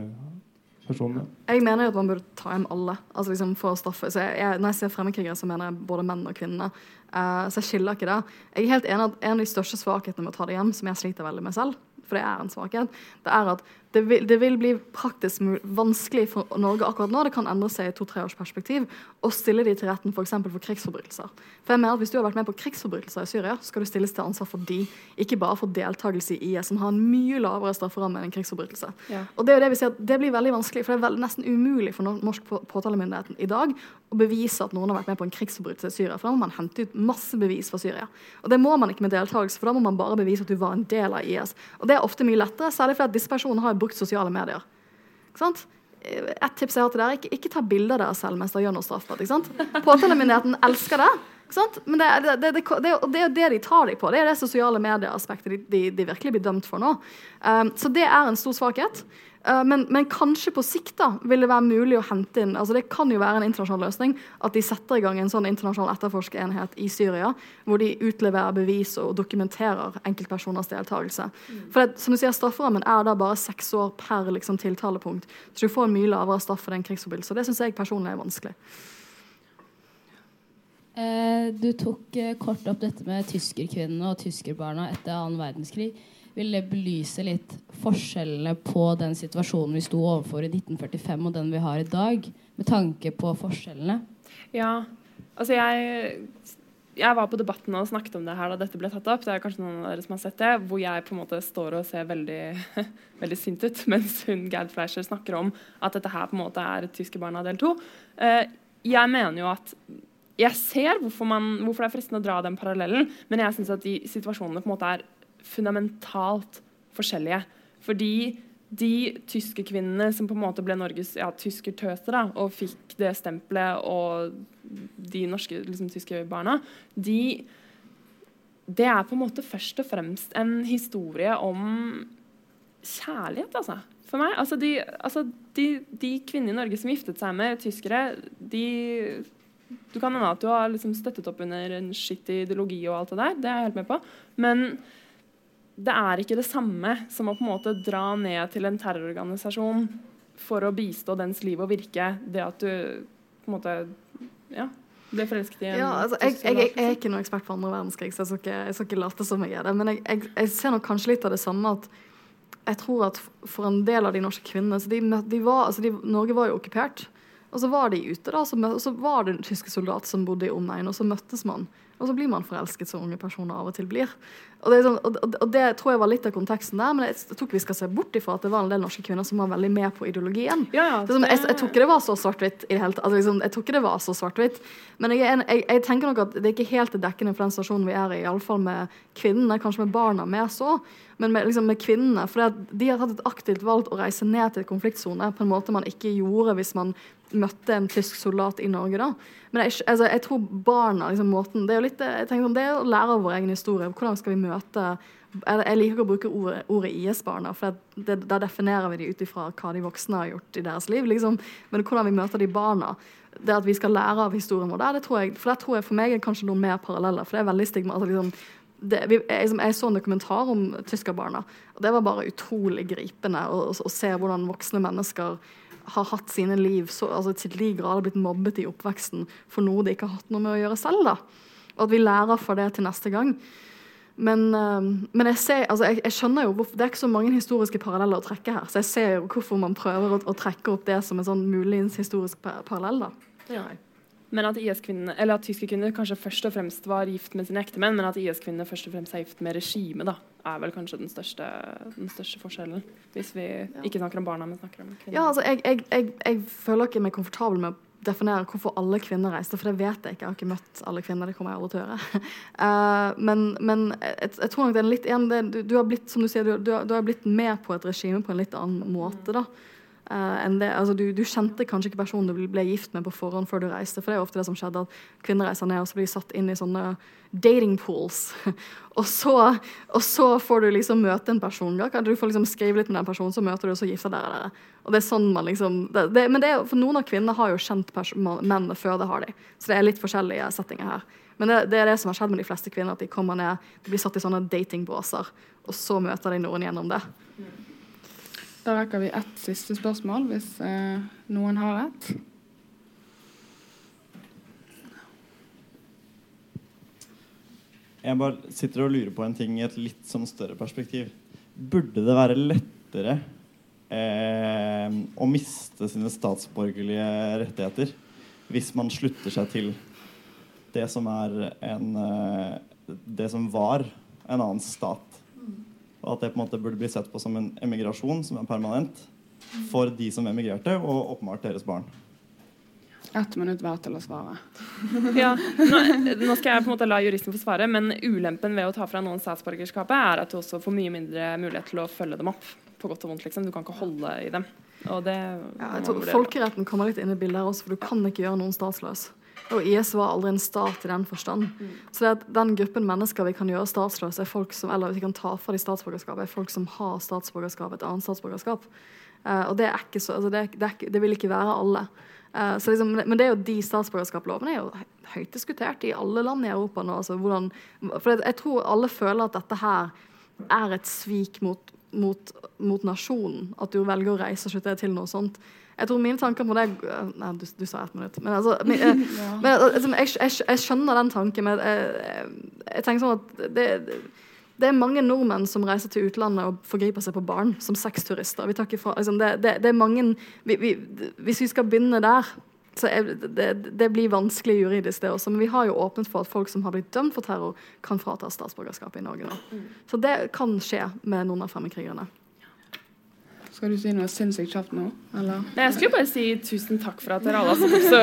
personene? Jeg mener jo at man burde ta hjem alle altså liksom for å straffe. Så jeg, når jeg ser fremmedkrigere, så mener jeg både menn og kvinner. Uh, så jeg skiller ikke det. Jeg er helt enig at En av de største svakhetene med å ta det hjem, som jeg sliter veldig med selv, for det er en svakhet, det er at det vil, det vil, bli praktisk vanskelig for Norge akkurat nå, det kan endre seg i to-tre års perspektiv, å stille de til retten f.eks. For, for krigsforbrytelser. For jeg mener at Hvis du har vært med på krigsforbrytelser i Syria, skal du stilles til ansvar for de, ikke bare for deltakelse i IS, som har en mye lavere strafferamme enn en krigsforbrytelse. Ja. Og Det er jo det vi ser at det blir veldig vanskelig, for det er veld, nesten umulig for norsk påtalemyndigheten i dag å bevise at noen har vært med på en krigsforbrytelse i Syria. For da må man hente ut masse bevis fra Syria. Og det må man ikke med deltakelse, for da må man bare bevise at du var en del av IS. Og det er ofte mye lettere, særlig fordi disse personene har brukt sosiale medier. Et tips jeg har til dere, ikke, ikke ta bilder av dere selv mens dere gjør noe straffbart. Påtalemyndigheten elsker det. Men det, det, det, det, er det de tar dem på. Det er det sosiale medieaspektet de, de, de, virkelig blir dømt for nå. Um, så det er en stor svakhet. Uh, men, men, kanskje på sikt da, vil det være mulig å hente inn altså Det kan jo være en internasjonal løsning at de setter i gang en sånn internasjonal etterforskerenhet i Syria, hvor de utleverer bevis og dokumenterer enkeltpersoners deltakelse. Mm. For det, som du sier, Strafferammen er da bare seks år per liksom, tiltalepunkt. Så du får en mye lavere straff for den krigsforbrytelsen. Det syns jeg personlig er vanskelig. Eh, du tok eh, kort opp dette med tyskerkvinnene og tyskerbarna etter annen verdenskrig. Vil det belyse litt forskjellene på den situasjonen vi sto overfor i 1945 og den vi har i dag, med tanke på forskjellene? Ja, altså jeg, jeg var på Debatten og snakket om det her da dette ble tatt opp. Det er kanskje noen av dere som har sett det, Hvor jeg på en måte står og ser veldig, *laughs* veldig sint ut, *laughs* mens hun Gerd Fleischer snakker om at dette her på en måte er 'Tyske barna del to. Eh, jeg mener jo at jeg ser hvorfor, man, hvorfor, det er fristende å dra den parallellen, men jeg syns at de situasjonene på en måte er fundamentalt forskjellige. Fordi de tyske kvinnene som på en måte ble Norges ja, tyskertøser og fikk det stempelet, og de norske liksom, tyske barna, de Det er på en måte først og fremst en historie om kjærlighet, altså. For meg. Altså, de, altså, de, de kvinnene i Norge som giftet seg med tyskere, de du kan hende at du har liksom støttet opp under en skittig ideologi og alt det der, det er jeg helt med på. Men det er ikke det samme som å på en måte dra ned til en terrororganisasjon for å bistå dens liv og virke. Det at du på en måte ja, ble forelsket i en ja, altså, jeg, jeg, jeg, er ikke noen ekspert på andre verdenskrig, så jeg skal ikke, jeg skal ikke late som jeg er det. Men jeg, ser nok kanskje litt av det samme at jeg tror at for en del av de norske kvinnene så de, de var, altså de, Norge var jo okkupert. Og så var de ute, da, og så var det en tyske soldat som bodde i omegn, og så møttes man. Og så blir man forelsket som unge personer av og til blir. Og det, sånn, og, og det, tror jeg var litt av konteksten der, men jeg, jeg tror ikke vi skal se bort ifra at det var en del norske kvinner som var veldig med på ideologien. Ja, ja, sånn, jeg, jeg, tror ikke det var så svart-hvitt. Altså, liksom, jeg tror ikke det var så svart-hvitt. Men jeg, jeg, tenker nok at det er ikke helt dekkende for den stasjonen vi er i, iallfall med kvinnene, kanskje med barna mer så. Men med, liksom, med kvinnene. For de har tatt et aktivt valg å reise ned til konfliktsone på en måte man ikke gjorde hvis man møtte en tysk soldat i Norge. da. Men jeg, altså, jeg tror barna liksom, måten, Det er jo litt, jeg tenker, sånn, det er å lære av vår egen historie. Hvordan skal vi møte Jeg liker å bruke ordet, ordet IS-barna, for det, da definerer vi de ut ifra hva de voksne har gjort i deres liv. Liksom. Men hvordan vi møter de barna det at vi skal lære av historien vår der, det tror jeg, for det tror jeg for meg er kanskje noen mer paralleller. For det er veldig stigma. Altså, liksom, det, vi, jeg, liksom, jeg, så en dokumentar om tyskerbarna, og det var bare utrolig gripende å, å, å se hvordan voksne mennesker har hatt sine liv så, altså til de grader blitt mobbet i oppveksten for noe de ikke har hatt noe med å gjøre selv. da. Og at vi lærer for det til neste gang. Men, uh, men jeg, ser, altså jeg, jeg, skjønner jo hvorfor, Det er ikke så mange historiske paralleller å trekke her. Så jeg ser jo hvorfor man prøver å, å trekke opp det som en sånn muligens historisk parallell. da. Ja. Men at, at tyske kvinner kanskje først og fremst var gift med sine ektemenn, men at IS-kvinner først og fremst er gift med regimet, er vel kanskje den største, den største forskjellen. Hvis vi ja. ikke snakker om barna, men snakker om kvinner. Ja, altså, jeg, jeg, jeg, jeg føler ikke meg komfortabel med å definere hvorfor alle kvinner reiste, for det vet jeg ikke. Jeg har ikke møtt alle kvinner. det kommer jeg aldri til å gjøre. Uh, *laughs* men, men jeg, jeg, tror nok det er litt en, det, du, du, har blitt som du sier, du, du, du, har blitt med på et regime på en litt annen måte. da. Uh, enn det, altså du, du, kjente kanskje ikke personen du ble gift med på forhånd før du reiste. For det er ofte det som skjedde, at kvinner reiser ned og så blir satt inn i sånne dating pools. *laughs* og, så, og, så, får du liksom møte en person. Da. Du får liksom skrive litt med den personen, så møter du, og så gifter dere dere. Og det er sånn man liksom det, det, Men det er, for noen av kvinnene har jo kjent mennene før det har de. Så det er litt forskjellige settinger her. Men det, det, er det som har skjedd med de fleste kvinner, at de kommer ned, de blir satt i sånne datingbåser, og så møter de noen gjennom det. Da rekker vi ett siste spørsmål, hvis eh, noen har et. Jeg bare sitter og lurer på en ting i et litt sånn større perspektiv. Burde det være lettere eh, å miste sine statsborgerlige rettigheter hvis man slutter seg til det som er en eh, Det som var en annen stat? Og at det på en måte burde bli sett på som en emigrasjon som er permanent for de som emigrerte, og åpenbart deres barn. Ett minutt hver til å svare. *laughs* ja, nå, nå, skal jeg på en måte la juristen få svare, men ulempen ved å ta fra noen statsborgerskapet er at du også får mye mindre mulighet til å følge dem opp. På godt og vondt, liksom. Du kan ikke holde i dem. Og det ja, jeg tror Folkeretten kommer litt inn i bildet her også, for du kan ikke gjøre noen statsløs. Og IS var aldri en stat i den forstand. Mm. Så den gruppen mennesker vi kan gjøre statsløse, er folk som, eller vi kan ta fra de statsborgerskapet, er folk som har statsborgerskap, et annet statsborgerskap. Uh, og det er ikke så, altså det, det, er, det, vil ikke være alle. Uh, liksom, men det er jo de statsborgerskapslovene er jo høyt diskutert i alle land i Europa nå. Altså hvordan, for jeg tror alle føler at dette her er et svik mot, mot, mot nasjonen. At du velger å reise og deg til noe sånt. Jeg tror mine tanker på det Nei, du, du sa ett minutt. Men, altså, men, eh, *laughs* ja. men altså, jeg, jeg, jeg, skjønner den tanken. Men jeg, jeg tenker sånn at det, det, er mange nordmenn som reiser til utlandet og forgriper seg på barn som sexturister. Vi fra, liksom, det, det, det, er mange vi, vi, Hvis vi skal begynne der så det, det, blir vanskelig juridisk, det også. Men vi har jo åpnet for at folk som har blitt dømt for terror, kan frata statsborgerskapet i Norge nå. Mm. Så det kan skje med noen av fremmedkrigerne. Skal du si noe sinnssykt kjapt nå? Eller? Nei, jeg skulle bare si tusen takk for at dere alle opp så,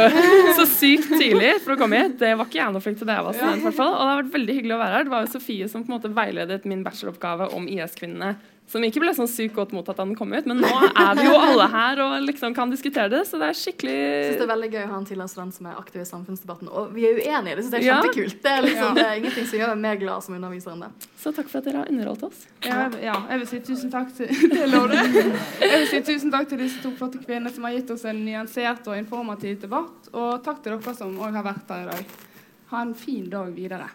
så, sykt tidlig for å komme hit. Det var ikke jeg noe flink til det jeg var student, i Og det har vært veldig hyggelig å være her. Det var jo Sofie som på en måte veiledet min bacheloroppgave om IS-kvinnene som ikke ble sånn sykt godt mottatt da den kom ut. Men nå er vi jo alle her og liksom kan diskutere det, så det er skikkelig Jeg synes det er veldig gøy å ha en tidligere student som er aktiv i samfunnsdebatten. Og vi er uenige, det syns jeg er kjempekult. Det er, liksom, det er ingenting som gjør meg glad som underviser enn det. Så takk for at dere har underholdt oss. Ja, ja jeg vil si tusen takk til *laughs* Jeg vil si tusen takk til disse to flotte kvinnene som har gitt oss en nyansert og informativ debatt. Og takk til dere som òg har vært her i dag. Ha en fin dag videre.